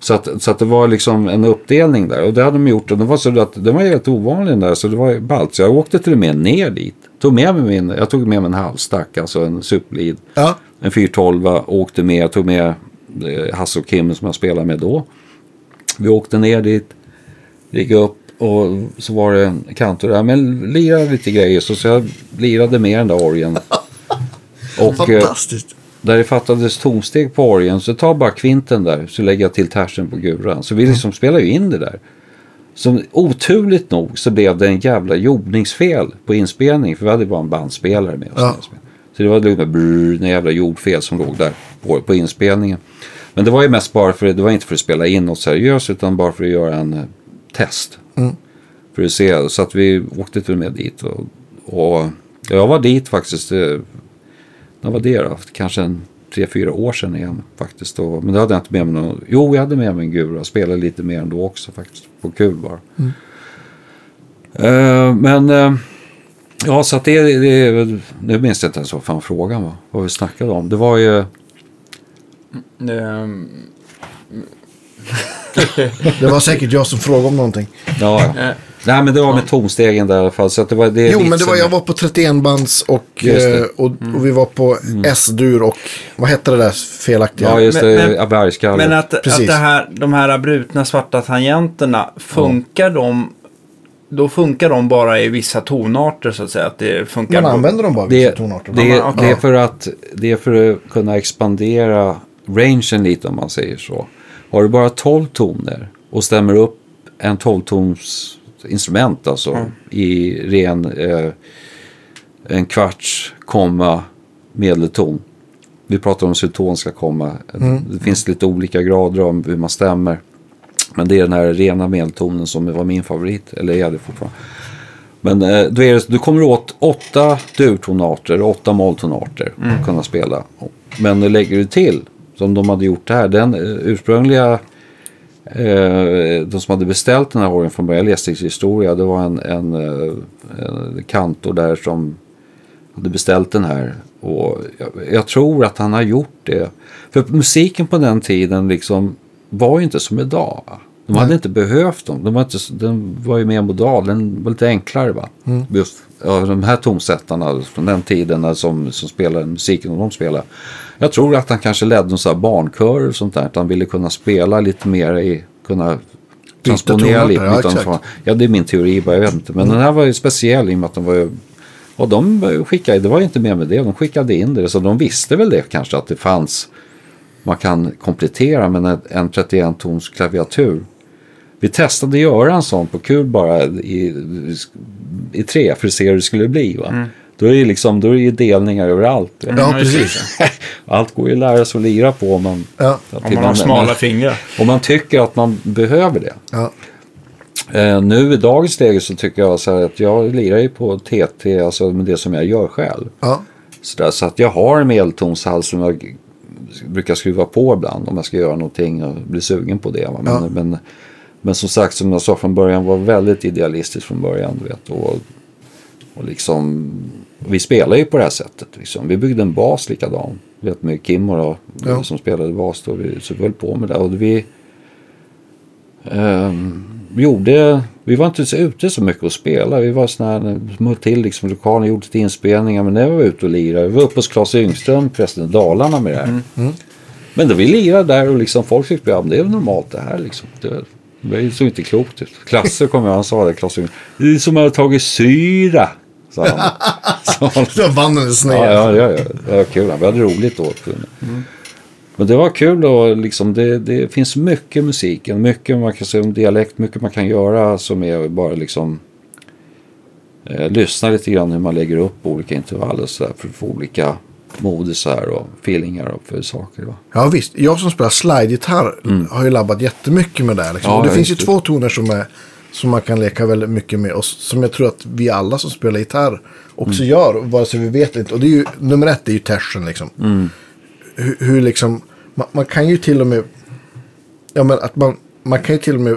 Så att, så att det var liksom en uppdelning där. Och det hade de gjort. Och det var så att det var helt ovanlig den där. Så det var ballt. Så jag åkte till och med ner dit. Tog med mig min, jag tog med mig en halvstack. Alltså en superlead. ja. En 412 åkte med. Jag tog med eh, Hasse och Kim som jag spelade med då. Vi åkte ner dit. Gick upp. Och så var det kantor där. Men lirade lite grejer. Så, så jag lirade med den där orgeln. [LAUGHS] Och eh, Fantastiskt. där det fattades tonsteg på orgeln så ta bara kvinten där så lägger jag till tersen på guran. Så vi liksom spelar ju in det där. Så oturligt nog så blev det en jävla jordningsfel på inspelning för vi hade bara en bandspelare med oss. Ja. Så det var liksom brrr, en jävla jordfel som låg där på, på inspelningen. Men det var ju mest bara för, det var inte för att spela in något seriöst utan bara för att göra en eh, test. Mm. För att se, så att vi åkte till och med dit. Och, och jag var dit faktiskt, eh, när var det då? Kanske en tre, fyra år sedan igen faktiskt. Och, men då hade jag inte med mig någon. Jo, jag hade med mig en gura. Spelade lite mer ändå också faktiskt. På kul bara. Eh, men eh, ja, så att det, det är Nu minns jag inte ens vad fan frågan var. Vad vi snackade om. Det var ju... Ehm, Det var säkert jag som frågade om någonting. Ja, ja. eh, Nej, men det var med tonstegen där i alla fall. Så att det var, det Jo, men det var, jag var på 31 bands och, Just det. Mm. eh, och, och vi var på S-dur och vad hette det där felaktiga? Ja, just Men- det. men- Ja. Men att, att det här, de här brutna svarta tangenterna, funkar de då funkar de bara i vissa tonarter så att säga. Att det funkar Man använder dem bara det, vissa tonarter. det, Ja, det, är för att, det är för att kunna expandera rangen lite om man säger så. Har du bara 12 toner och stämmer upp en 12-tons instrument alltså. I ren eh, en kvarts komma medelton. Vi pratar om syntoniska komma. Det finns lite olika grader om hur man stämmer. Men det är den här rena medeltonen som var min favorit. Eller är det fortfarande. Men eh, då är du kommer åt åtta durtonarter och åtta molltonarter att kunna spela. Men lägger du till, som de hade gjort det här, den eh, ursprungliga Eh, de som hade beställt den här orgeln från början, jag läste historia, det var en, en, eh, en kantor där som hade beställt den här. Och jag, jag tror att han har gjort det. För musiken på den tiden liksom var ju inte som idag. De hade Nej. inte behövt dem. De var inte, den var ju mer modal, den var lite enklare. va. Just ja, de här tonsättarna från den tiden som, som spelade musiken de spelade. Jag tror att han kanske ledde här barnkör och sånt där. Att han ville kunna spela lite mer i, kunna transponera lite. ja, exakt. ja, det är min teori bara, jag vet inte. Men den här var ju speciell i och med att den var ju och de skickade, det var inte mer med det, de skickade in det. Så de visste väl det kanske att det fanns, man kan komplettera med en, en 31-tons klaviatur. Vi testade att göra en sån på kul bara i, i tre för att se hur det skulle bli. Va? Då är det liksom, då är det ju delningar överallt. Ja, Mm, precis. [LAUGHS] Allt går ju att lära sig att lira på om man, Ja, Om man har smala fingrar. om man tycker att man behöver det. ja. Eh, nu i dagens läge så tycker jag så här att jag lirar ju på TT, alltså med det som jag gör själv. ja. Så, där, så att jag har en medeltonshals som jag brukar skruva på ibland om jag ska göra någonting och bli sugen på det. Va? Men, Ja. men, men som sagt, som jag sa från början, var väldigt idealistisk från början. Du vet, och, och liksom, vi spelar ju på det här sättet. Liksom. Vi byggde en bas likadan. Vet med Kim och då, Ja. som spelade bas. Då, vi, så vi höll på med det. Och vi, vi gjorde, vi var inte så ute så mycket att spela. Vi var såna här, till liksom lokalen, gjorde lite inspelningar. Men när vi var ute och lirade, vi var uppe hos Claes Yngström, förresten i Dalarna med det här. Men då vi lirade där och liksom folk tyckte, men det är normalt det här liksom. Det, det såg inte klokt ut. Klasser kom jag, han sa det, Yngström. Det är som att ha tagit syra. Sa han. [LAUGHS] Han. Så vann den sned. Ja, ja, ja, ja. Det var kul. Vi hade roligt då. Men det var kul och liksom det, det finns mycket musiken. Mycket man kan säga om dialekt. Mycket man kan göra som är bara liksom eh, lyssna lite grann hur man lägger upp olika intervaller så där, för få olika modisar och feelingar och för saker. Va? Ja visst, jag som spelar slide-gitarr har ju labbat jättemycket med det. Liksom. Mm. Ja, och det ja, finns ju det. två toner som, är, som man kan leka väldigt mycket med. Och som jag tror att vi alla som spelar gitarr också Mm. gör, vare sig vi vet eller inte. Och det är ju, nummer ett är ju tersen liksom. Mm. Hur, hur liksom, man, man kan ju till och med, ja men att man, man kan ju till och med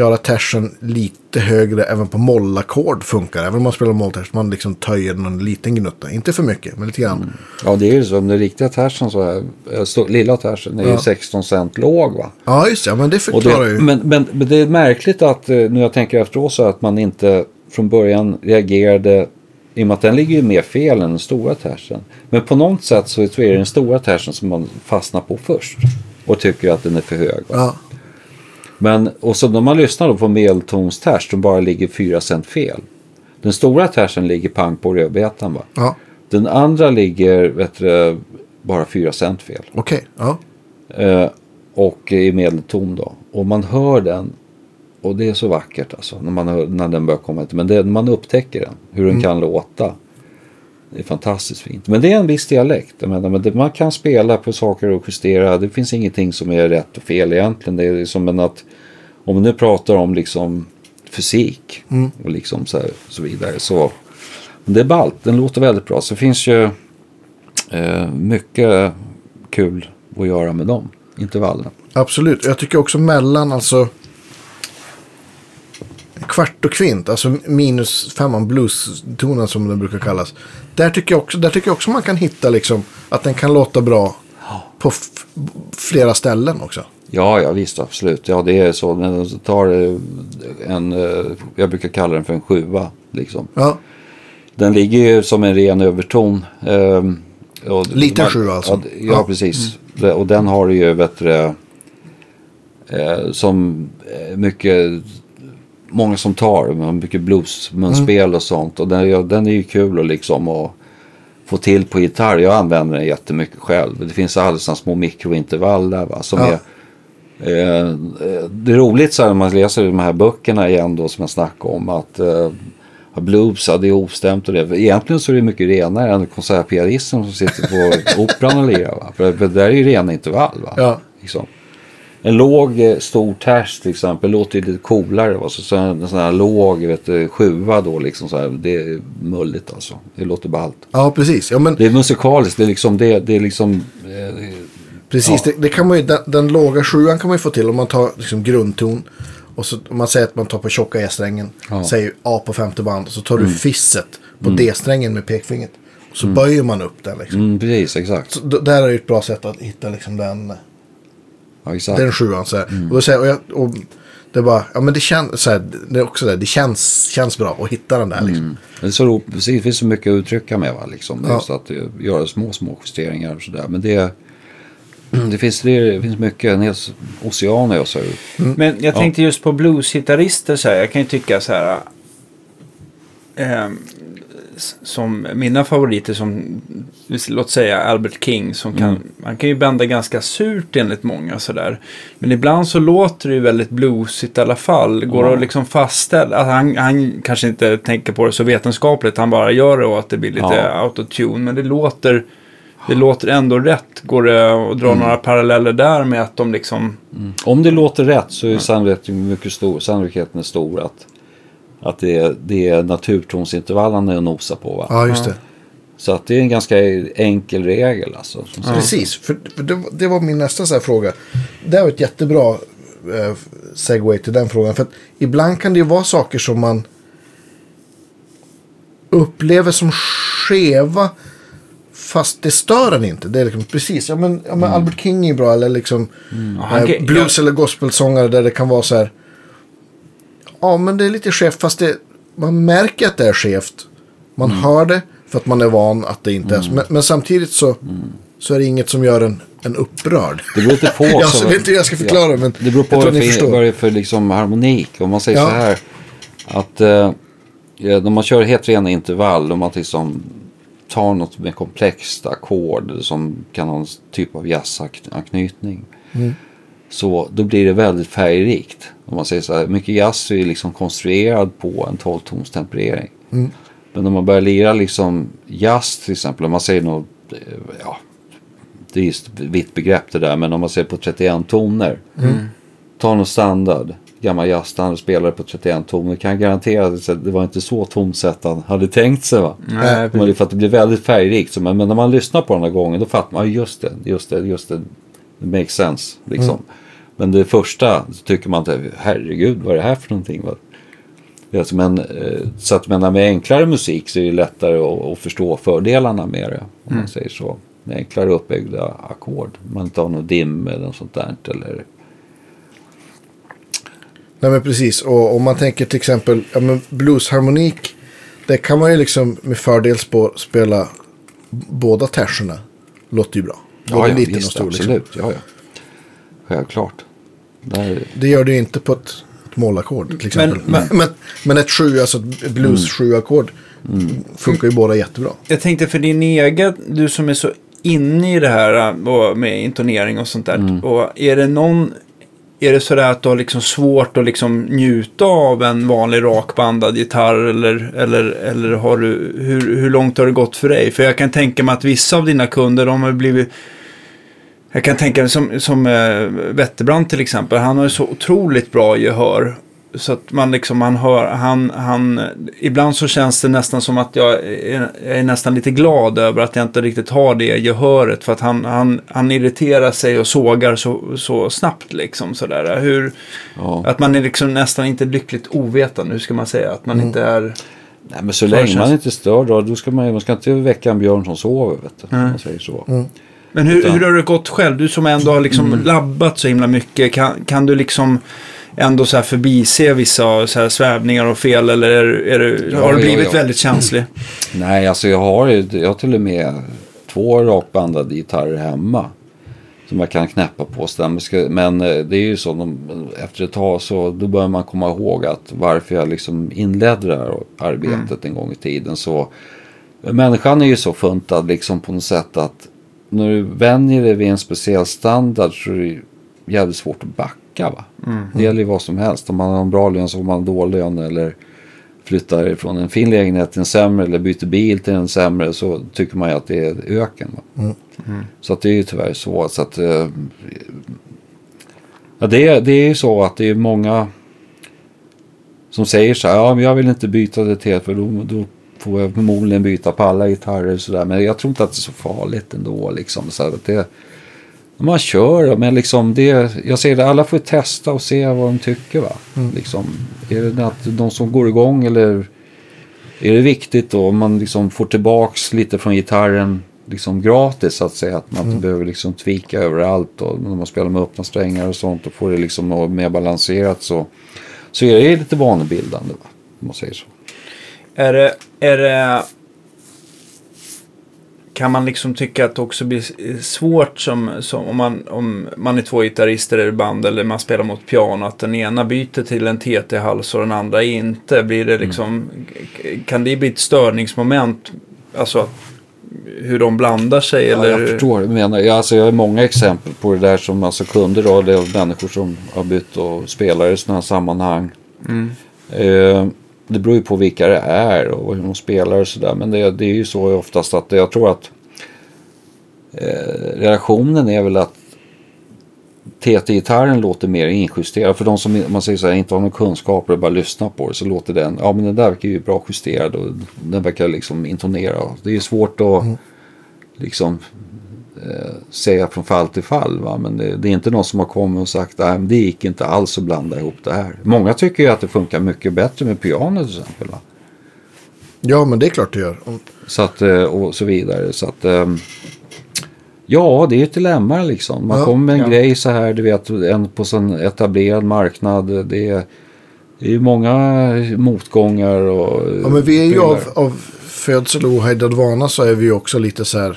göra tersen lite högre även på mollackord funkar. Även om man spelar mollters, man liksom töjer någon liten gnutta. Inte för mycket, men lite grann. Ja, det är ju så. Den riktiga tersen så är, eh, stå- lilla tersen är ju Ja. 16 cent låg va? Ja, just det. Ja, men det förklarar det, ju. men, men, men det är märkligt att eh, nu jag tänker efteråt så att man inte från början reagerade i och med att den ligger ju mer fel än den stora tersen. Men på något sätt så är det den stora tersen som man fastnar på först. Och tycker att den är för hög. Va? Ja, Men, och så när man lyssnar då på medeltonsters som bara ligger 4 cent fel. Den stora tersen ligger pang på rödbetan va. ja. Den andra ligger vet du, bara 4 cent fel. okej. Ja. Eh, och i medelton då. Och man hör den. Och det är så vackert alltså. När, man hör, när den börjar komma. Men det, man upptäcker den. Hur den kan låta. Det är fantastiskt fint. Men det är en viss dialekt. Jag menar, man kan spela på saker och justera. Det finns ingenting som är rätt och fel egentligen. Det är som en att. Om vi nu pratar om liksom fysik. Och liksom så, här, så vidare. Så. Det är ballt. Den låter väldigt bra. Så det finns ju eh, mycket kul att göra med dem. Intervallerna. Absolut. Jag tycker också mellan alltså kvart och kvint, alltså minus femman blues-tonen som den brukar kallas. Där tycker, jag också, där tycker jag också man kan hitta liksom att den kan låta bra på flera ställen också. Ja, ja visst absolut. Ja, det är så. Du tar en, eh, jag brukar kalla den för en sjua. Liksom. Ja, Den ligger ju som en ren överton. ehm, och Liten man- sjua alltså. Ja, ja, Ja. precis. Det- Och den har ju, det, eh, som eh, mycket, många som tar, mycket bluesmunspel och sånt. Och den, den är ju kul att liksom att få till på gitarr. Jag använder den jättemycket själv. Det finns alldeles små mikrointervall där va, som Ja. är Eh, det är roligt så här, när man läser de här böckerna igen då som jag snackade om att eh, blues, ja, det är ostämt och det. Egentligen så är det mycket renare än konsertpianisten som sitter på [LAUGHS] operan och lirar. För, för det där är ju rena intervall. Va? Ja. Liksom. En låg eh, stor ters till exempel låter ju lite coolare. Va? Så, så en sån här låg vet du, sjua då liksom så här, det är mulligt alltså. Det låter ballt. Ja, precis. Ja, men Det är musikaliskt, det är liksom, det, det är liksom eh, Precis, det, det kan man ju, den, den låga sjuan kan man ju få till om man tar liksom grundton. Och så om man säger att man tar på tjocka E-strängen. Ja. Säger A på femte band. Och så tar du fisset på D-strängen med pekfingret. Så böjer man upp den liksom. mm, precis exakt. Så d- där är ju ett bra sätt att hitta liksom den, Ja, exakt. den sjuan. Så här. Och, då säger, och, jag, och det bara, ja men det känns, så här, det är också det, det känns, känns bra att hitta den där liksom. Det, är så precis, det finns så mycket att uttrycka med va, liksom. Ja. Just att eh, göra små, små justeringar och sådär. Men det, det, finns, det finns mycket, en hel ocean i oss här. Men jag tänkte just på bluesgitarrister så här. Jag kan ju tycka så här. s- som mina favoriter som, låt säga Albert King. Som kan, Man kan ju bända ganska surt enligt många sådär. Men ibland så låter det ju väldigt bluesigt i alla fall. Går Ja. att liksom fastställa. Alltså han, han kanske inte tänker på det så vetenskapligt. Han bara gör det och att det blir lite Ja. autotune. Men det låter, det låter ändå rätt. Går det att dra några paralleller där med att de liksom... Om det låter rätt så är sannolikheten mycket stor, sannolikheten är stor att, att det, är, det är naturtonsintervallerna att nosa på. Va? Ja, just det. Så att det är en ganska enkel regel alltså. Sagt. Precis, för för det, det var min nästa så här fråga. Det var ett jättebra eh, segway till den frågan. För ibland kan det ju vara saker som man upplever som skeva. Fast det stör en inte. Det är liksom precis, ja men, ja, men Albert King är bra. Eller liksom han eh, blues eller gospelsångare där det kan vara så här. Ja men det är lite skevt fast det, man märker att det är skevt. Man hör det för att man är van att det inte är så. Men, men samtidigt så, så är det inget som gör en, en upprörd. Det beror lite på Ja, [LAUGHS] också. så är inte hur jag ska förklara, men det beror på jag vad det, för, vad det är för liksom harmonik. Om man säger Ja. så här. Att eh, ja, när man kör helt rena intervall. Om man liksom tar något med komplext ackord. Som kan ha en typ av jazzanknytning. Mm. Så då blir det väldigt färgrikt. Om man säger så här. Mycket jazz är liksom konstruerad på en 12-tonstemperering. Mm. Men när man börjar lira liksom jazz till exempel. Om man säger något. eh, Ja, det är just vitt begrepp det där. Men om man ser på 31 toner. Ta någon standard. Gammal jazzstandard spelare på 31 toner. Kan garantera att det var inte så tonsättaren hade tänkt sig. Va? Nej, det är för att det blir väldigt färgrikt. Så, Men men när man lyssnar på den här gången då fattar man. Just det, just det, just det. Det makes sense. Liksom. Men det första så tycker man att herregud vad är det här för någonting. Va? Alltså, men, eh, så att men med enklare musik så är det lättare att, att förstå fördelarna med det. Om man säger så. Med enklare uppbyggda ackord. Man inte har något dim eller något sånt där. Eller, Nej men precis, och om man tänker till exempel ja, bluesharmonik. Det kan man ju liksom med fördel spela båda terserna. Låter ju bra. Både liten och visst, stor. Liksom. Absolut, ja, ja. Självklart. Där, Det gör det inte på ett, ett mollackord till exempel. Men, Men- men, men, ett sju, alltså ett blues sju ackord funkar ju båda jättebra. Jag tänkte för din egen, du som är så inne i det här äh, och med intonering och sånt där. Mm. Och är det någon, är det sådär att du har liksom svårt att liksom njuta av en vanlig rakbandad gitarr? Eller, eller, eller har du, hur, hur långt har det gått för dig? För jag kan tänka mig att vissa av dina kunder, de har blivit jag kan tänka mig som, som äh, Wetterbrand till exempel. Han har ju så otroligt bra gehör. Så att man liksom, man hör, han, han, ibland så känns det nästan som att jag är, jag är nästan lite glad över att jag inte riktigt har det gehöret. För att han, han, han irriterar sig och sågar så, så snabbt liksom sådär. Hur, ja. att man är liksom nästan inte lyckligt ovetande, hur ska man säga? Att man inte är... Nej, men så länge man inte stör då, då ska man, man ska inte väcka en björn som sover. Vet du, om man säger så. Men hur, Utan- hur har det gått själv? Du som ändå har liksom Mm. labbat så himla mycket. Kan, kan du liksom ändå så här förbise vissa så här svävningar och fel? Eller är, är du, Ja, har du ja, blivit ja. väldigt känslig? Nej, alltså jag har, ju- jag har till och med två rakbandade gitarrer hemma. Som jag kan knäppa på. Men eh, det är ju så, de, efter ett tag så då börjar man komma ihåg att varför jag liksom inledde det här arbetet en gång i tiden. Så människan är ju så funtad liksom på något sätt att när du vänjer dig vid en speciell standard så är det jävligt svårt att backa. Va? Det gäller ju vad som helst. Om man har en bra lön så får man en dålig lön. Eller flyttar från en fin lägenhet till en sämre. Eller byter bil till en sämre. Så tycker man ju att det är öken. Va? Så att det är ju tyvärr så. så att, eh, ja, det, är- det är ju så att det är många som säger så här. Ja, men jag vill inte byta det till för då, då får jag förmodligen byta på alla gitarrer och sådär. Men jag tror inte att det är så farligt ändå. Liksom. Så att det, man kör, men liksom det, jag säger det, alla får testa och se vad de tycker. Va? Liksom, är det att de som går igång eller är det viktigt då om man liksom får tillbaks lite från gitarren liksom gratis så att säga. Att man inte behöver liksom tvika överallt och när man spelar med öppna strängar och sånt och får det liksom mer balanserat så, så är det lite vanebildande. Va? Om man säger så. Är det, är det... Kan man liksom tycka att det också blir svårt som, som om, man, om man är två gitarrister i band eller man spelar mot piano att den ena byter till en TT-hals och den andra inte. Blir det liksom, Kan det bli ett störningsmoment? Alltså hur de blandar sig Ja, eller? jag förstår vad du menar. Jag, alltså, jag har många exempel på det där som alltså kunder då, eller människor som har bytt och spelar i sådana här sammanhang. Mm. Eh, det beror ju på vilka det är och hur de spelar och sådär. Men det, det är ju så oftast att jag tror att eh, reaktionen är väl att TT-gitarren låter mer injusterad. För de som om man säger så här, inte har några kunskaper och bara lyssnar på det så låter den, ja men den där verkar ju bra justerad och den verkar liksom intonera. Det är ju svårt att liksom eh, säga från fall till fall. Va? Men det, det är inte någon som har kommit och sagt men det gick inte alls att blanda ihop det här. Många tycker ju att det funkar mycket bättre med piano till exempel. Va? Ja, men det är klart det gör. Om- Så att, eh, och så vidare. Så att, ehm, ja, det är ju ett dilemma liksom. Man Ja, kommer med en ja. grej så här, du vet, en på en etablerad marknad. Det är, det är ju många motgångar och... Ja, men vi är ju av, av födsel och ohejdad vana så är vi ju också lite så här att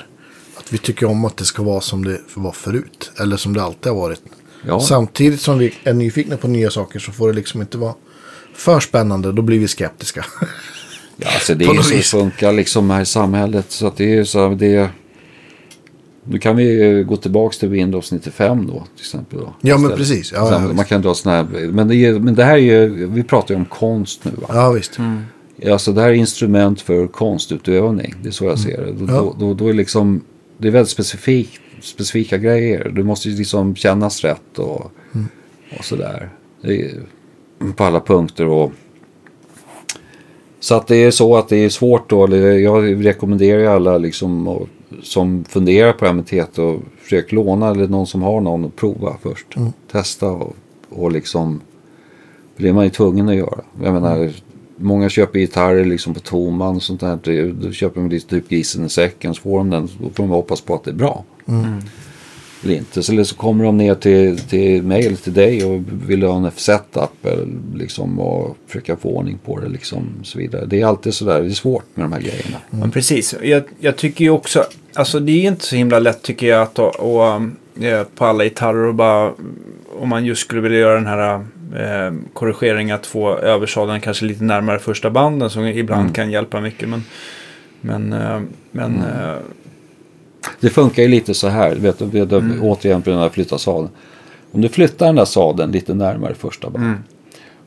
vi tycker om att det ska vara som det var förut. Eller som det alltid har varit. Ja. Samtidigt som vi är nyfikna på nya saker så får det liksom inte vara för spännande. Då blir vi skeptiska. [LAUGHS] Ja, alltså det är ju så det funkar liksom här i samhället. Så att det är ju så här, det Nu kan vi ju gå tillbaka till Windows 95 då till exempel. Då, Ja, men Istället. precis. Ja, ja, man kan dra sådana här, men, det är, men det här är ju, vi pratar ju om konst nu va? ja, visst. Alltså det här är instrument för konstutövning. Det är så jag ser det. Då, Mm. Ja. då, då, då är liksom, det är väldigt specifikt, specifika grejer. Det måste ju liksom kännas rätt och, Mm. och sådär. På alla punkter. Och, så att det är så att det är svårt då. Jag rekommenderar ju alla liksom, och, som funderar på det här med TT och försök låna eller någon som har någon att prova först. Testa och, och liksom för det är man ju tvungen att göra. Jag menar, många köper gitarrer liksom på tomman och sånt där. Då köper de lite typ grisen i säcken så får de den. Då får de hoppas på att det är bra. Eller inte. Så, eller så kommer de ner till, till mig eller till dig och vill ha en setup eller liksom och försöka få ordning på det liksom och så vidare. Det är alltid sådär. Det är svårt med de här grejerna. Ja, precis. Jag, jag tycker ju också, alltså det är inte så himla lätt tycker jag att och, och, eh, på alla gitarrer och bara, om man just skulle vilja göra den här eh, korrigeringen att få översaden kanske lite närmare första banden som ibland Mm. kan hjälpa mycket. Men, men, eh, men eh, Det funkar ju lite så här, vet du, vet du, Mm. återigen på den här flytta sadeln. Om du flyttar den där sadeln lite närmare första band. Mm.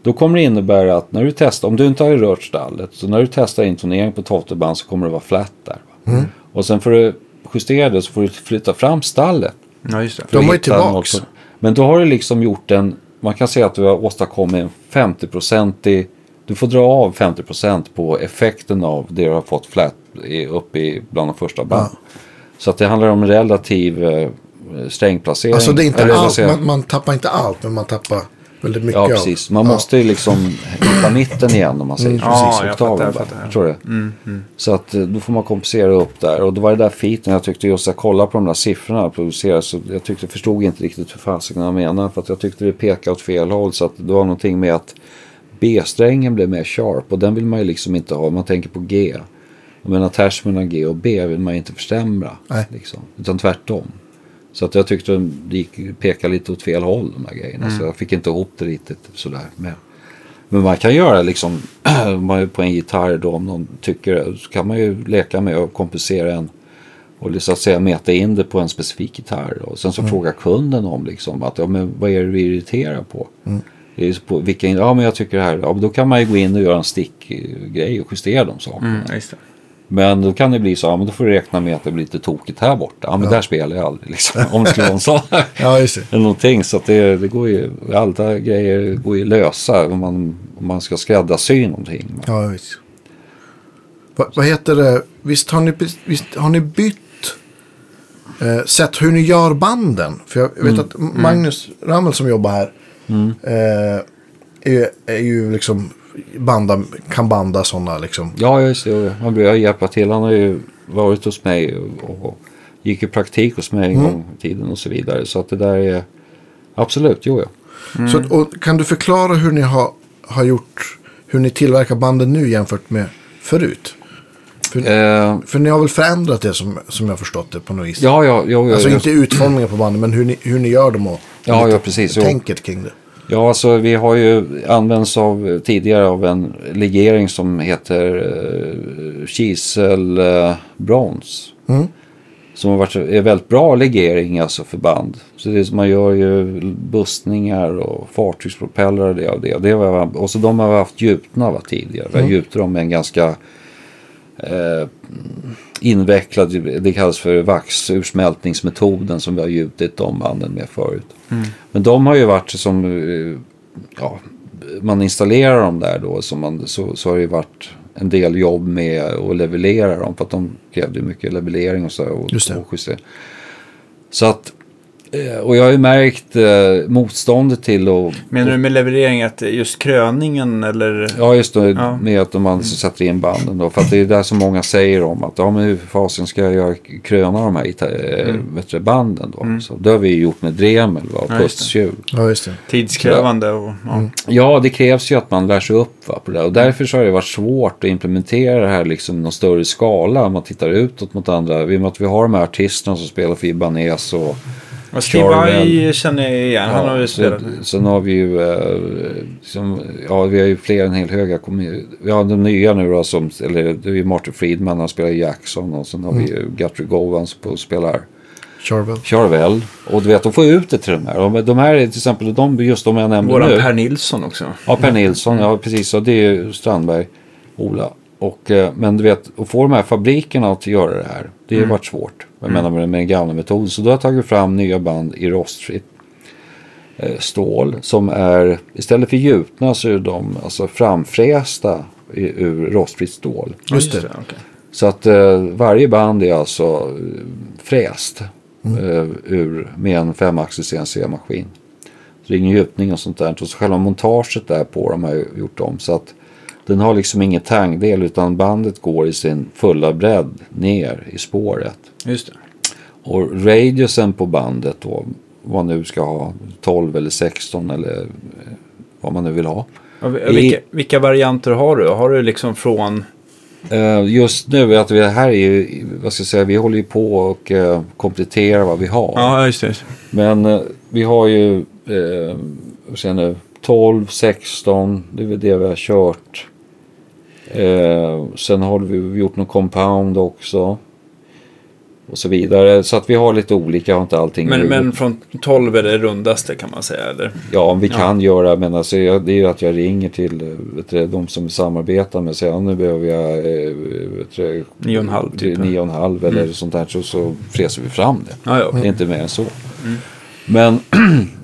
Då kommer det innebära att när du testar, om du inte har rört stallet, så när du testar intonering på tolfte band så kommer det vara flat där. va? Mm. Och sen får du justera det så får du flytta fram stallet. ja, just det. för De att var ju tillbaks. Men då har du liksom gjort en, man kan säga att du har åstadkommit en 50-procentig, du får dra av 50% på effekten av det du har fått flat upp i bland de första band. Så att det handlar om relativ eh, strängplacering. Alltså det är inte allt, man, man tappar inte allt, men man tappar väldigt mycket Ja, av. precis. Man Ja. måste ju liksom hitta mitten igen om man säger Mm. precis Ja, jag fattar, jag fattar. Förstår du? Mm, mm. Så att eh, då får man kompensera upp där. Och då var det där fiten. Jag tyckte just att kolla på de där siffrorna produceras. Så jag tyckte, förstod inte riktigt hur fasiken han menade. För att jag tyckte det pekade åt fel håll. Så att det var någonting med att B-strängen blev mer sharp. Och den vill man ju liksom inte ha. Man tänker på G. Menar ters mellan G och B vill man ju inte försämra. Liksom, utan tvärtom. Så att jag tyckte det gick, pekade lite åt fel håll de här grejerna. Så jag fick inte ihop det riktigt sådär. Med. Men man kan göra liksom [CLEARS THROAT] om man är på en gitarr då om någon tycker det, så kan man ju leka med och kompensera en Och så att säga mäta in det på en specifik gitarr. Och sen så fråga kunden om liksom att ja, men vad är det vi irriterar på? Så på vilka, ja men jag tycker det här, ja, men då kan man ju gå in och göra en stickgrej och justera de sakerna. Mm. Men då kan det bli så, ja men då får du räkna med att det blir lite tokigt här borta. Ja men där spelar jag aldrig liksom. Om det skulle vara en sån. [LAUGHS] Ja, just det. Eller någonting. Så att det, det går ju, alla grejer går ju lösa om man, om man ska skräddarsy någonting. Ja, visst. Va, vad heter det? Visst har ni, visst har ni bytt eh, sätt hur ni gör banden? För jag vet att Magnus Rammel som jobbar här eh, är, är ju liksom banda, kan banda sådana liksom. Ja, just det. Han brukar hjälpa till. Han har ju varit hos mig och, gick i praktik hos mig en gång i tiden och så vidare. Så att det där är absolut, jo ja. Så, att- och kan du förklara hur ni har, har gjort, hur ni tillverkar banden nu jämfört med förut? För, Eh, för ni har väl förändrat det som, som jag förstått det på något vis? ja, ja, jo, Alltså ja, inte utformningen på banden, men hur ni, hur ni gör dem och Ja, ja, precis, jo. tänket kring det. Ja, alltså vi har ju använts av tidigare av en legering som heter uh, kiselbrons. Mm. Som har varit, är väldigt bra legering alltså för band. Så det är, man gör ju bussningar och fartygspropellrar och det och det. det var, och så de har vi haft gjutna tidigare. Vi har gjutit dem med en ganska eh, invecklad, det kallas för vaxursmältningsmetoden som vi har gjutit de banden med förut. Men de har ju varit som, eh, ja, man installerar dem där då så, man, så, så har det ju varit en del jobb med att leverera dem för att de krävde mycket leverering och så. Och, och justering. Så att, och jag har ju märkt eh, motståndet till att Menar du med leverering att just kröningen eller? Ja, just det. Ja. Med att man sätter in banden då. För att det är det som många säger om att ja, men hur fasen ska jag göra kröna de här gita- mm. vet du, banden då. Så det har vi gjort med Dremel va, och Ja, just det. pusstjul. Ja, just det. Tidskrävande och ja. Ja, det krävs ju att man lär sig upp va, på det där. Och därför så har det varit svårt att implementera det här liksom i någon större skala. Om man tittar utåt mot andra. I och med att vi har de här artisterna som spelar för Ibanez och Steve. Vai känner jag igen. Han har ju så, spelat. sen har vi ju, eh, som, ja vi har ju fler än hel höga kommu- Vi har de nya nu då som, eller det är ju Martin Friedman, han spelar Jackson och sen har vi ju Guthrie Govan som spelar Charvel. Charvel. Och du vet, de får ut det till de här. De, de här är till exempel, de, just de jag nämnde Våran nu. Per Nilsson också. Ja, Per Nilsson, ja precis. Och det är ju Strandberg, Ola. Och, eh, men du vet, att få de här fabrikerna att göra det här, det har varit svårt. Jag menar med, med den gamla metoden. Så då har jag tagit fram nya band i rostfritt eh, stål som är, istället för gjutna så är de alltså framfrästa i, ur rostfritt stål. Just det. Så att eh, varje band är alltså eh, fräst eh, ur, med en femaxig CNC-maskin. Så det är ingen gjutning och sånt där. Och så själva montaget där på de har jag gjort om. Så att den har liksom ingen tangdel utan bandet går i sin fulla bredd ner i spåret. Just det. Och radiusen på bandet då, vad nu ska ha, 12 eller 16 eller eh, vad man nu vill ha. Vi- vilka, vilka varianter har du? Har du liksom från... Eh, Just nu, att vi här är ju, vad ska jag säga, vi håller ju på och eh, kompletterar vad vi har. Ja, just det. Men vi har ju, eh, vad säger nu, 12, 16, det är väl det vi har kört. Eh, sen har vi gjort någon compound också. Och så vidare. Så att vi har lite olika, har inte allting. Men, men från 12 är det rundaste kan man säga, eller? Ja, om vi kan göra, men alltså, jag, det är ju att jag ringer till eh, vet du, de som vi samarbetar med säger ja, nu behöver jag eh, vet du, Nio och en halv, typ. eller sånt där så, så fräser vi fram det. Ja, ja. Det är inte mer än så. Men [CLEARS THROAT]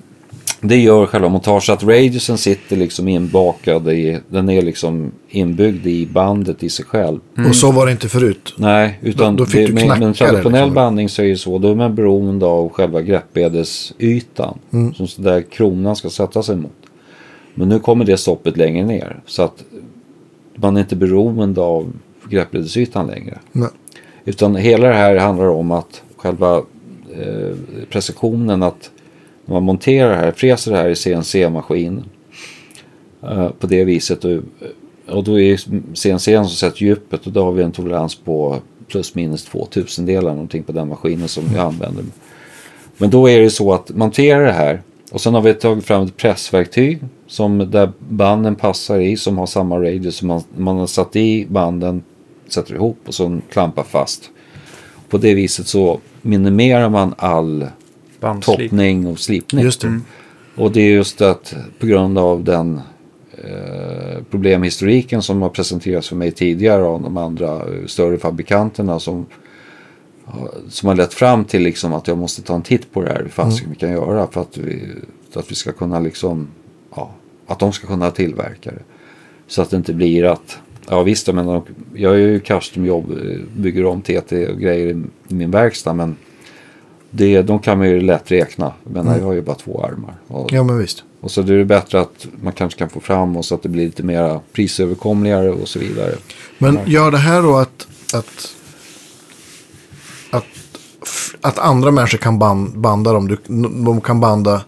det gör själva montaget att radiusen sitter liksom inbakad i, den är liksom inbyggd i bandet i sig själv. Och så var det inte förut. Nej, utan Då- då det, med, med en traditionell liksom. bandning så är det så. Då är man beroende av själva greppbedesytan. Mm. Som så där kronan ska sätta sig mot. Men nu kommer det stoppet längre ner. Så att man är inte beroende av greppbedesytan längre. Nej. Utan hela det här handlar om att själva eh, precisionen att man monterar det här, fräser det här i CNC-maskin eh, på det viset. Och, eh, och då är CNC som sätter djupet och då har vi en tolerans på plus minus två tusendelar någonting på den maskinen som vi använder. Men då är det så att montera det här och sen har vi tagit fram ett pressverktyg som där banden passar i som har samma radius som man, man har satt i banden, sätter ihop och så klampar fast. på det viset så minimerar man all Bandslip. toppning och slipning. Just det. Och det är just att på grund av den eh, problemhistoriken som har presenterats för mig tidigare av de andra eh, större fabrikanterna som, har- som har lett fram till liksom att jag måste ta en titt på det här. Hur fasiken vi kan göra för att vi, för att vi ska kunna liksom, ja, att de ska kunna tillverka det. Så att det inte blir att, ja visst menar, jag är ju customjobb, eh, bygger om TT och grejer i min verkstad men det, de kan man ju lätt räkna. Jag menar, jag har ju bara två armar. Och, Ja, men visst. och så är det bättre att man kanske kan få fram och så att det blir lite mer prisöverkomligare och så vidare. Men gör det här då att, att, att, att andra människor kan ban, banda dem? Du, de kan banda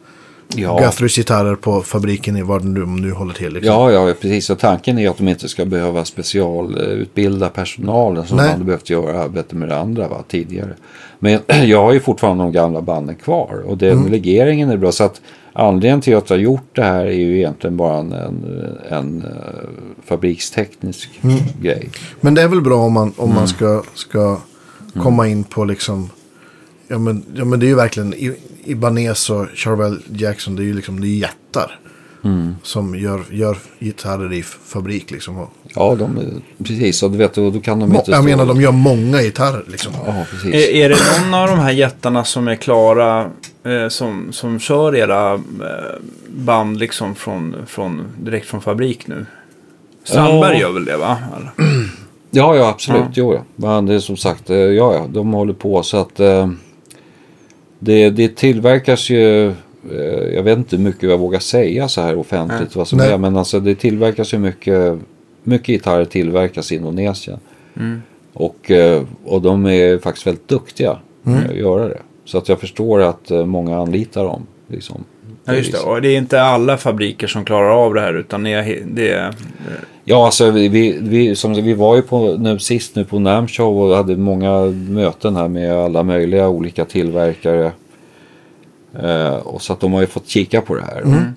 Ja, Guthrys gitarrer på fabriken i vad du nu, håller till. Liksom. ja, ja, precis. Och tanken är att de inte ska behöva specialutbilda personalen som Nej. de hade behövt göra arbete med det andra va, tidigare. Men [CLEARS THROAT] jag har ju fortfarande de gamla banden kvar och den Mm. legeringen är bra. Så att anledningen till att jag har gjort det här är ju egentligen bara en, en, en eh, fabriksteknisk Mm. grej. Men det är väl bra om man, om Mm. man ska, ska komma in på liksom... Ja men, ja men det är ju verkligen Ibanez och Charvel Jackson. Det är ju liksom det är jättar. Mm. Som gör, gör gitarrer i fabrik liksom. Och, Ja, de, precis. Och du vet, då, då kan de Må, inte jag stå- menar de gör många gitarrer liksom. Ja, precis. Är, är det någon av de här jättarna som är klara eh, som, som kör era eh, band liksom från, från, direkt från fabrik nu? Strandberg Ja. gör väl det va? Eller? Ja, ja absolut. Ja. Jo, ja. Men det är som sagt, eh, ja, ja, de håller på så att eh, det, det tillverkas ju, eh, jag vet inte hur mycket jag vågar säga så här offentligt Nej. vad som Nej. är, men alltså det tillverkas ju mycket, mycket gitarrer tillverkas i Indonesien. Mm. Och, eh, och de är faktiskt väldigt duktiga Mm. att göra det. Så att jag förstår att eh, många anlitar dem. Liksom. Ja, just det. Och det är inte alla fabriker som klarar av det här utan det är... Det är Ja, alltså vi, vi, vi, som, vi var ju på, nu, sist nu på Namshow och hade många möten här med alla möjliga olika tillverkare. Eh, och så att de har ju fått kika på det här.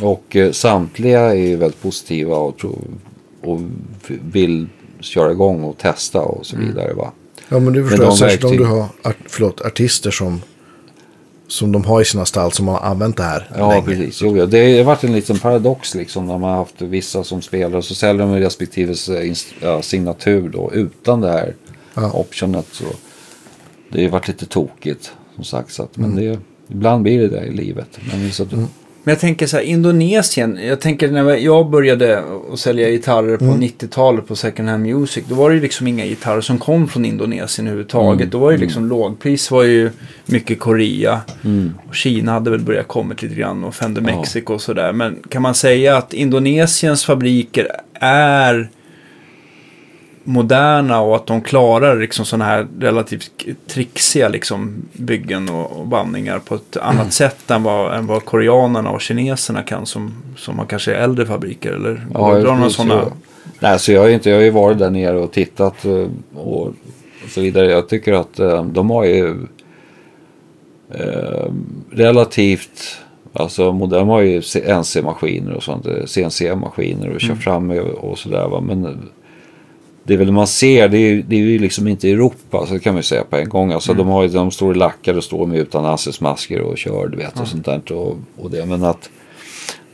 [CLEARS THROAT] och eh, samtliga är ju väldigt positiva och, tro, och vill köra igång och testa och så vidare. Va? Ja men du förstår, de jag, särskilt om du har art, förlåt, artister som, som de har i sina stall som har använt det här Ja, länge. precis. Jo, ja. Det har varit en liten paradox liksom när man har haft vissa som spelar och så säljer de respektive ja, signatur då utan det här Ja. optionet. Så det har varit lite tokigt som sagt. Så att, men det, ibland blir det det i livet. Men så att, Men jag tänker så här, Indonesien. Jag tänker när jag började att sälja gitarrer på 90-talet på Second Hand Music. Då var det ju liksom inga gitarrer som kom från Indonesien överhuvudtaget. Då var det liksom lågpris var ju mycket Korea. Och Kina hade väl börjat kommit lite grann och Fender Ja. Mexico och sådär. Men kan man säga att Indonesiens fabriker är moderna och att de klarar liksom sådana här relativt trixiga liksom byggen och, och bandningar på ett annat sätt än vad, än vad koreanerna och kineserna kan som, som har kanske äldre fabriker eller Ja, Går det att dra några sådana. Nej, så jag ju inte, jag har ju varit där nere och tittat eh, och så vidare. Jag tycker att eh, de har ju eh, relativt, alltså de har ju NC-maskiner och sånt, eh, CNC-maskiner och kör fram med och sådär. Men det är väl det man ser, det är, det är ju liksom inte Europa, så det kan man ju säga på en gång. Alltså de, har ju, de står i lackar och står med utan ASS-masker och kör, du vet, och sånt där. Och, och det, men att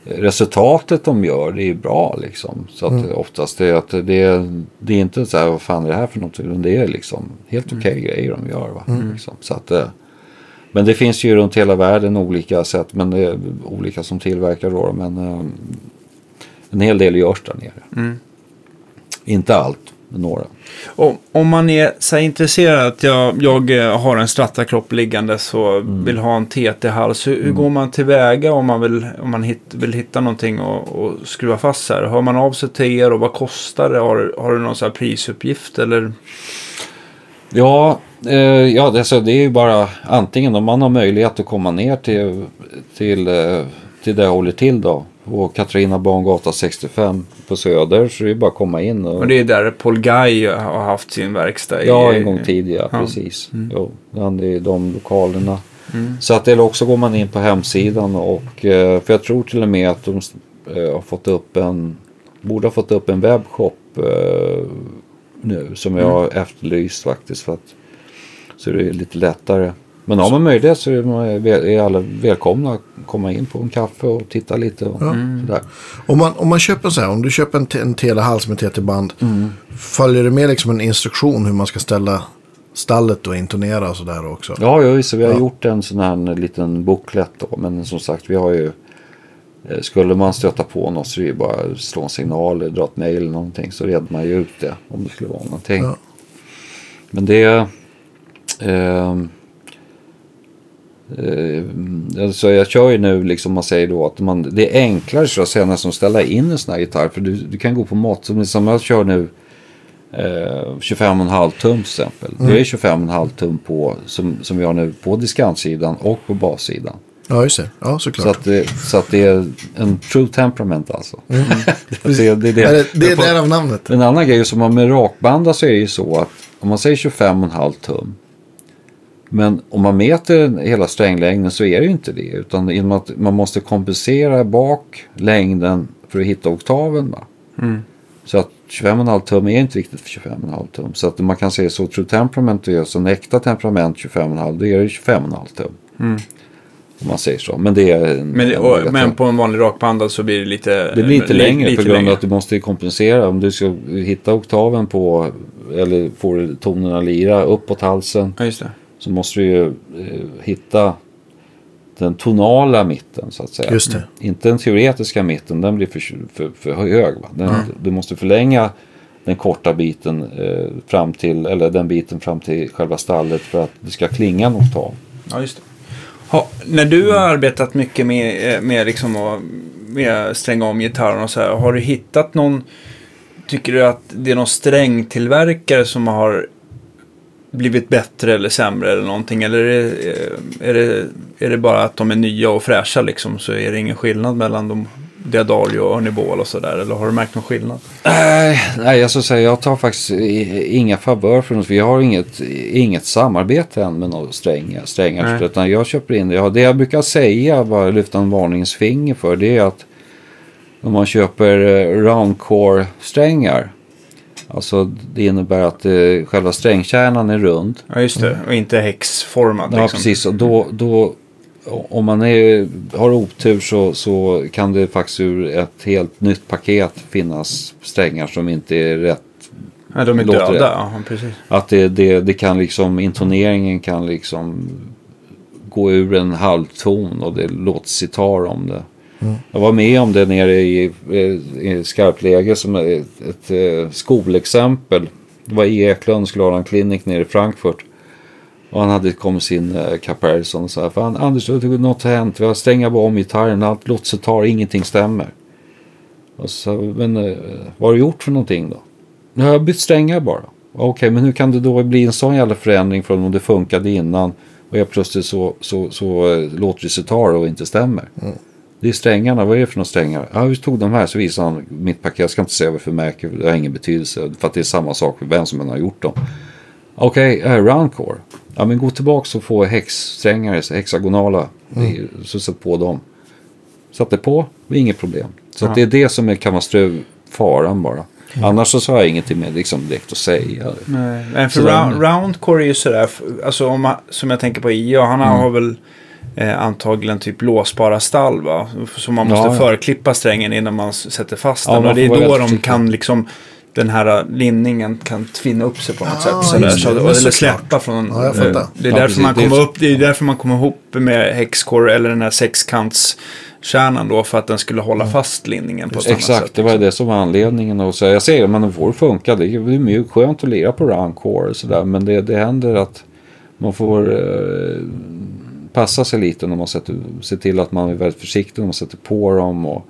resultatet de gör det är bra liksom. Så att oftast är att det, det är inte så här vad fan är det här för något. utan Det är liksom helt okej grejer de gör. Va? Liksom. Så att, eh, men det finns ju runt hela världen olika sätt. Men det är olika som tillverkar då. Men eh, en hel del görs där nere. Mm. Inte allt, men några. Och om man är så här intresserad att jag, jag eh, har en strattakropp liggande så vill ha en TT-hals. Hur, hur går man tillväga om man vill, om man hit, vill hitta någonting och, och skruva fast här? Hör man av sig till er och vad kostar det? Har, har du någon så här prisuppgift eller? Ja, eh, ja det, så det är ju bara antingen om man har möjlighet att komma ner till, till, eh, till där jag håller till då. På Katarina Bangata 65 på Söder så är det bara att komma in. Och, Och det är där Paul Guy har haft sin verkstad. i- ja, en gång tidigare, Ja. precis. Jo, det är de lokalerna. Så att eller också går man in på hemsidan och eh, för jag tror till och med att de eh, har fått upp en, borde ha fått upp en webbshop eh, nu som jag har efterlyst faktiskt. För att Så det är lite lättare. Men har man möjlighet så är, man, är alla välkomna att komma in på en kaffe och titta lite. Och sådär. Om man, om man köper så här, om du köper en, en telehals med TT-band. Följer det med liksom en instruktion hur man ska ställa stallet och intonera och sådär också? Ja, ja visst, vi har Ja. gjort en sån här liten booklet då. Men som sagt, vi har ju... eh, Skulle man stöta på något så är det bara att slå en signal eller dra ett mejl eller någonting. Så reder man ju ut det om det skulle vara någonting. Ja. Men det... eh, alltså jag kör ju nu liksom man säger då att man, det är enklare så att säga nästan att ställa in en sån här gitarr. För du, du kan gå på mått. Som som jag kör nu eh, 25,5 tum till exempel. Det är 25,5 tum på som, som vi har nu på diskantsidan och på bassidan. Ja, just det. Ja, Så såklart. att, det, så att det är en true temperament alltså. [LAUGHS] [LAUGHS] det, det, det, Ja, det, det är därav namnet. en annan grej som har med rakbanda så är det ju så att om man säger 25,5 tum. Men om man mäter hela stränglängden så är det ju inte det. Utan genom att man måste kompensera bak längden för att hitta oktaven. Va? Så att 25,5 tum är inte riktigt 25,5 tum. Så att man kan säga så true temperament är som äkta temperament 25,5 då är det 25,5 tum. Om man säger så. Men det är en, Men, det, en och, bagatell. men på en vanlig rakbandad så blir det lite... Det blir lite li- längre lite på grund av att du måste kompensera. Om du ska hitta oktaven på eller får tonerna lira uppåt halsen Ja, just det. Så måste du ju eh, hitta den tonala mitten så att säga. Just det. Inte den teoretiska mitten, den blir för, för, för hög. Va? Den, Du måste förlänga den korta biten eh, fram till, eller den biten fram till själva stallet för att det ska klinga en oktav. Ja, just det. Ha, när du har arbetat mycket med, eh, med, liksom att, med stränga om gitarren och så här, har du hittat någon, tycker du att det är någon strängtillverkare som har blivit bättre eller sämre eller någonting? Eller är det, eh, är det, är det bara att de är nya och fräscha liksom så är det ingen skillnad mellan de Diadario och Örnibol och sådär? Eller har du märkt någon skillnad? Nej, nej, jag säga jag tar faktiskt inga favör för något. Vi har inget, inget samarbete än med några strängar. strängar utan jag köper in det. Ja, det jag brukar säga, bara lyfta en varningens finger för, det är att om man köper eh, roundcore-strängar. Alltså det innebär att eh, själva strängkärnan är rund. Ja, just det. Och inte häxformad Ja, liksom. precis. Och då, då, om man är, har otur så, så kan det faktiskt ur ett helt nytt paket finnas strängar som inte är rätt. Ja, de är Låter döda. Ja, precis. Att det, det, det kan liksom, intoneringen kan liksom gå ur en halvton och det låter sitar om det. Jag var med om det nere i, eh, i skarpläge som ett, ett ett skolexempel. Det var i Eklund, skulle ha en klinik nere i Frankfurt. Och han hade kommit sin eh, äh, Caparison och sa Fan Anders, något har hänt. Vi har stängt bara om gitarren. Allt låter sitar, ingenting stämmer. Och så, men äh, vad har du gjort för någonting då? Nu har jag bytt strängar bara. Okej, men hur kan det då bli en sån jävla förändring från om det funkade innan och jag plötsligt så, så, så eh, låter det sitar och inte stämmer. Mm. Det är strängarna, vad är det för några strängar? Ja, vi tog de här så visade han mitt paket. Jag ska inte säga varför märke, det har ingen betydelse. För att det är samma sak för vem som än har gjort dem. Okej, okay, roundcore. Ja, men gå tillbaka och få häxsträngar, så hexagonala. Är- Så sätt på dem. Satte på, det är inget problem. Så att det är det som är, kan vara faran bara. Annars så har jag ingenting med liksom direkt att säga. Nej, men för round, roundcore är ju sådär, alltså om som jag tänker på IA, han Mm. har väl eh, antagligen typ låsbara stall va? Så man måste Ja, ja. förklippa strängen innan man sätter fast Ja, den. man och det är då de kan liksom, den här eh, linningen kan tvinna upp sig på något Ah, sätt. Sådär, så, eller såklart. släppa från... Ja, jag fattar. eh, det är Ja, därför precis. man kommer så- upp, det är därför man kommer ihop med hexcore eller den här sexkantskärnan då för att den skulle hålla fast linningen på ett annat sätt. Exakt, det var ju det som var anledningen. Och så jag säger, men det får funka. Det är ju skönt att lira på roundcore och sådär. Men det, det händer att man får eh, passa sig lite när man sätter, ser till att man är väldigt försiktig när man sätter på dem. Och,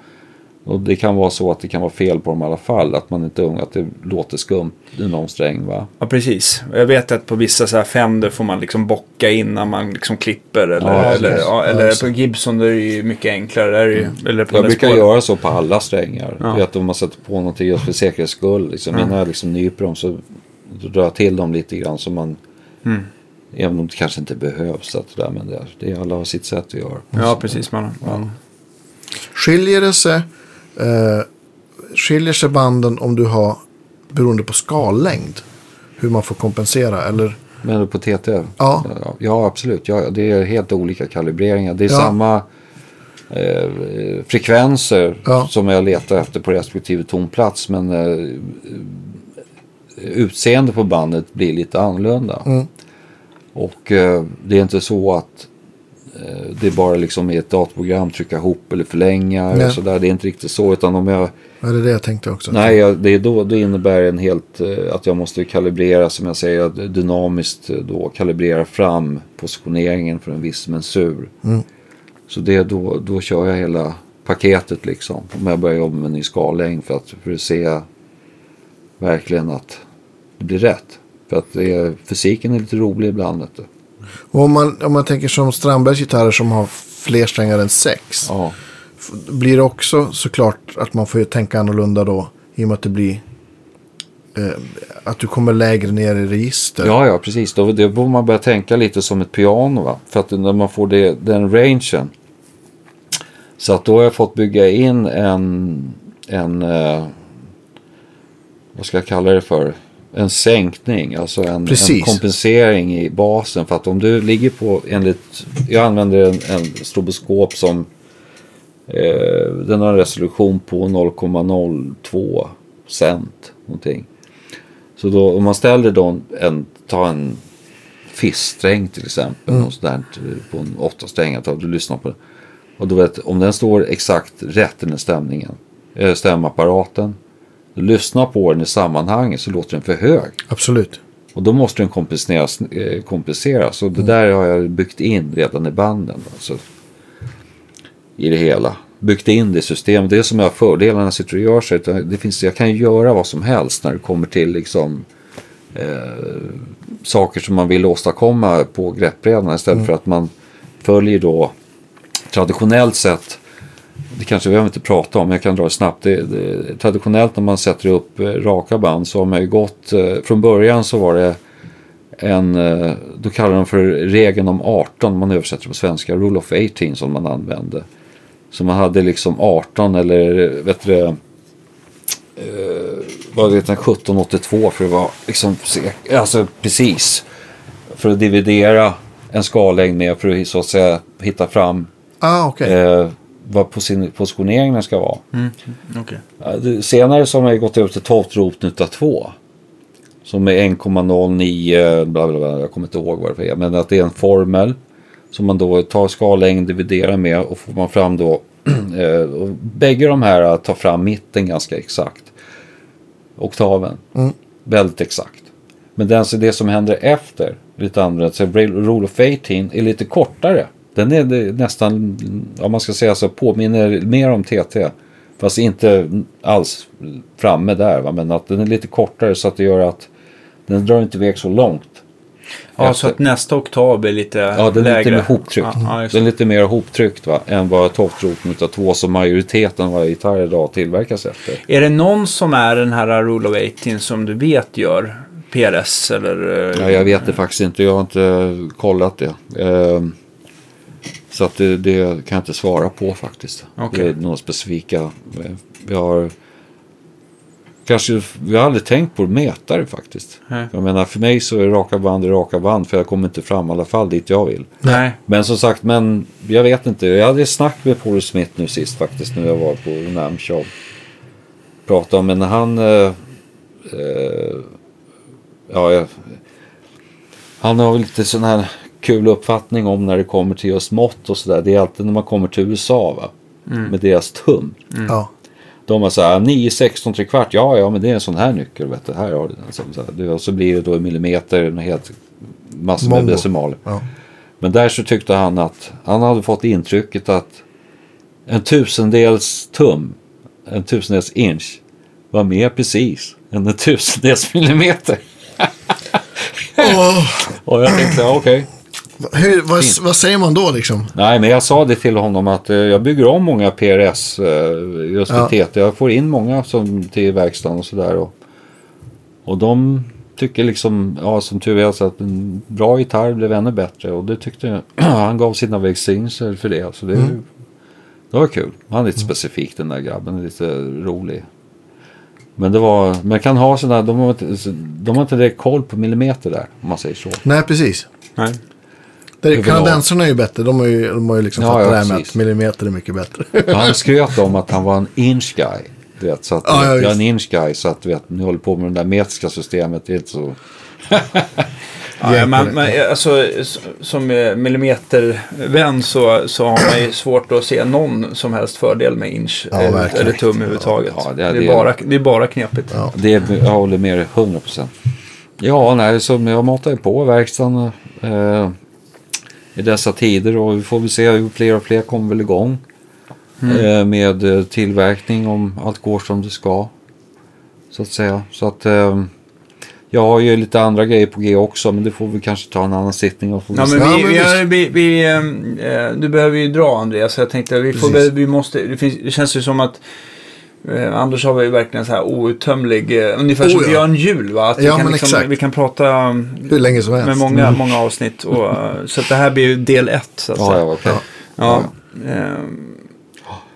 och det kan vara så att det kan vara fel på dem i alla fall. Att man inte att det låter skumt i någon sträng va. Ja, precis. Jag vet att på vissa så här Fender får man liksom bocka innan man liksom klipper. Eller, Ja, eller, ja, Ja, eller på Gibson där är det ju mycket enklare. Där är det ju, eller på Jag brukar Paul. göra så på alla strängar. Ja. Vet om man sätter på någonting just för säkerhets skull. Liksom, Innan jag liksom nyper dem så drar jag till dem lite grann. Så man, Mm. Även om det kanske inte behövs. Att det där, men det, det är alla har sitt sätt att göra. Ja, precis. Man, man, Skiljer det sig, eh, skiljer sig banden om du har, beroende på skallängd, hur man får kompensera? Eller Men på TT? Ja. Ja, absolut. Ja, det är helt olika kalibreringar. Det är Ja. samma eh, frekvenser Ja. som jag letar efter på respektive tonplats. Men eh, utseende på bandet blir lite annorlunda. Mm. Och eh, det är inte så att eh, det är bara liksom i ett datorprogram trycka ihop eller förlänga Nej. och sådär. Det är inte riktigt så. Utan om jag Ja, det är det jag tänkte också. Nej, jag, det, är då, det innebär en helt, eh, att jag måste kalibrera, som jag säger, dynamiskt eh, då kalibrera fram positioneringen för en viss mensur. Mm. Så det, då, då kör jag hela paketet liksom. Om jag börjar jobba med en ny skallängd för att, för att se verkligen att det blir rätt. För att det är, fysiken är lite rolig ibland. Du. Och om man, om man tänker som Strandbergs gitarrer som har fler strängar än sex. Ja. Blir det också såklart att man får ju tänka annorlunda då. I och med att det blir... Eh, att du kommer lägre ner i register. Ja, ja, precis. Då, då får man börja tänka lite som ett piano. Va? För att när man får det, den rangen. Så att då har jag fått bygga in en, en eh, vad ska jag kalla det för? En sänkning, alltså en, en kompensering i basen. För att om du ligger på, enligt, jag använder en, en stroboskop som eh, den har en resolution på 0,02 cent någonting. Så då om man ställer då en, ta en fisksträng till exempel. Mm. Där, på en åtta strängar. Ta, du lyssnar på det. Och då vet, om den står exakt rätt i den stämningen. eh, Stämapparaten. Lyssnar på den i sammanhanget så låter den för hög. Absolut. Och då måste den kompenseras. Eh, kompenseras. Och det där har jag byggt in redan i banden. Alltså, I det hela. Byggt in det i systemet. Det är som jag har fördelarna sitter och gör sig. Det finns, jag kan ju göra vad som helst när det kommer till liksom, eh, saker som man vill åstadkomma på greppbrädan. Istället för att man följer då traditionellt sett det kanske vi behöver inte prata om, men jag kan dra det snabbt. Det, det, traditionellt när man sätter upp eh, raka band så har man ju gått, eh, från början så var det en, eh, då kallar de för regeln om 18, man översätter på svenska, rule of 18 som man använde. Så man hade liksom 18 eller vet du eh, vad vet jag, 1782 för det var liksom, alltså precis. För att dividera en skallängd med för att så att säga hitta fram Ah, okej. eh, vad posi- positioneringen ska vara. Ja, det- Senare så har man ju gått över till 12 roten utav 2. Som är 1,09, bla bla bla, jag kommer inte ihåg vad det är. Men att det är en formel som man då tar skallängd, dividerar med och får man fram då. [CLEARS THROAT] eh, och bägge de här tar fram mitten ganska exakt. Oktaven. Mm. Väldigt exakt. Men den, det som händer efter, lite annorlunda, så Rule of 18 är lite kortare. Den är nästan, om man ska säga så, påminner mer om TT. Fast inte alls framme där, va? men att den är lite kortare så att det gör att den drar inte iväg så långt. Ja, Efter- så att nästa oktav blir lite Ja, den är lägre. lite mer hoptryckt. Ja, ja, den är lite mer hoptryckt va? än vad toftroten utav två som majoriteten av våra gitarrer idag tillverkas efter. Är det någon som är den här Rule of 18 som du vet gör PRS eller? eh, Ja, jag vet det faktiskt inte. Jag har inte kollat det. Ehm, så att det, det kan jag inte svara på faktiskt. Okej. Det är några specifika. eh, Vi har kanske, vi har aldrig tänkt på mätare faktiskt. Nej. Jag menar för mig så är raka band är raka band för jag kommer inte fram i alla fall dit jag vill. Nej. Men som sagt, men jag vet inte. Jag hade snack med Paul Smith nu sist faktiskt när jag var på NAM show. Pratade om, men han... Eh, eh, ja, jag, han har väl lite sån här kul uppfattning om när det kommer till just mått och sådär. Det är alltid när man kommer till USA va. Med deras tum. Ja. De har så här 9, 16, 3 kvart. Ja, ja, men det är en sån här nyckel. Vet du. Här har du den. Så, så, och så blir det då i millimeter, en helt massor med Mongo. decimaler. Ja. Men där så tyckte han att han hade fått intrycket att en tusendels tum, en tusendels inch var mer precis än en tusendels millimeter. [LAUGHS] Åh, Och jag tänkte, okej. Hur, vad, vad säger man då liksom? Nej, men jag sa det till honom att eh, jag bygger om många PRS eh, just Ja. TT. Jag får in många som, till verkstaden och sådär. Och, och de tycker liksom, ja som tur är, så att en bra gitarr blev ännu bättre. Och det tyckte jag, [CLEARS THROAT] han gav sina välsignelser för det. Så det, det var kul. Han är lite specifik den där grabben, lite rolig. Men det var, men kan ha sådana, de har inte, de har inte direkt koll på millimeter där, om man säger så. Nej, precis. Nej. Överlag. kanadensarna är ju bättre. De har ju, de har ju liksom Ja, fattat ja, det här med att millimeter är mycket bättre. Han [LAUGHS] skröt om att han var en inch guy. Du vet, så att Ja, ja, jag är en inch guy så att du vet, ni håller på med det där metriska systemet. Det är inte så... [LAUGHS] Ja, man, man, alltså, som eh, millimetervän så, så har man ju svårt att se någon som helst fördel med inch Ja, eller tum överhuvudtaget. Ja, det det, är- är det- bara, det är bara knepigt. Ja. Det är, jag håller med dig 100 procent. Ja, nej, så jag matar ju på verkstaden eh, i dessa tider och vi får väl se hur fler och fler kommer väl igång eh, med eh, tillverkning om allt går som det ska. Så att säga. Så att eh, jag har ju lite andra grejer på G också men det får vi kanske ta en annan sittning och får Ja, vi men Ja, vi, men vi, är, vi, vi, du behöver ju dra Andreas, jag tänkte vi, får, vi måste, det, finns, det känns ju som att eh, Anders har ju verkligen så här outtömlig, eh, ungefär som Oh, ja. vi gör en jul va? Att vi, Ja, kan men liksom, exakt. vi kan prata um, Hur länge som helst. med många, många avsnitt. Och, eh, så att det här blir ju del ett så att Ja, säga. ja, okej. Ja. ehm,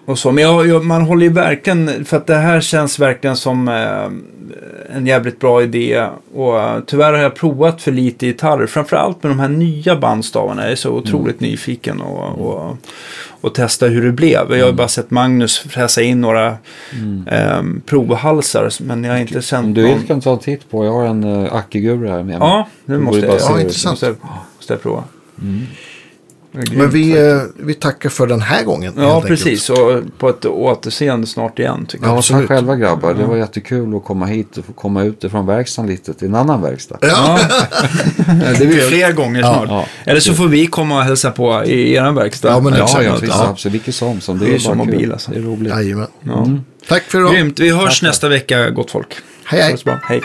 och så. Men jag, jag, man håller ju verkligen, för att det här känns verkligen som eh, en jävligt bra idé. Och eh, tyvärr har jag provat för lite gitarrer. Framförallt med de här nya bandstavarna. Jag är så otroligt nyfiken och, och, och testa hur det blev. Jag har bara sett Magnus fräsa in några ehm, provhalsar. Men jag har inte Om känt du någon... vill kan du ta en titt på. Jag har en uh, Acke-gur här med mig. Ja, det måste jag Ja, intressant. Måste måste jag prova. Ja, Men vi, eh, vi tackar för den här gången. Ja, precis. Och på ett återseende snart igen tycker Ja, jag. och tack själva grabbar. Det var jättekul att komma hit och få komma ut ifrån verkstaden lite till en annan verkstad. Ja, [LAUGHS] Det blir fler gånger Ja. snart. Ja. Eller så får vi komma och hälsa på i er verkstad. Ja, men Ja, exakt. ja, Ja. visst. Absolut. Vilket som. som. Det Vi är är kul. mobila, alltså. Det är roligt. Jajamän. Ja. Tack för idag. Grymt. Vi hörs nästa vecka, gott folk. Hej, hej. Ha det så bra. Hej.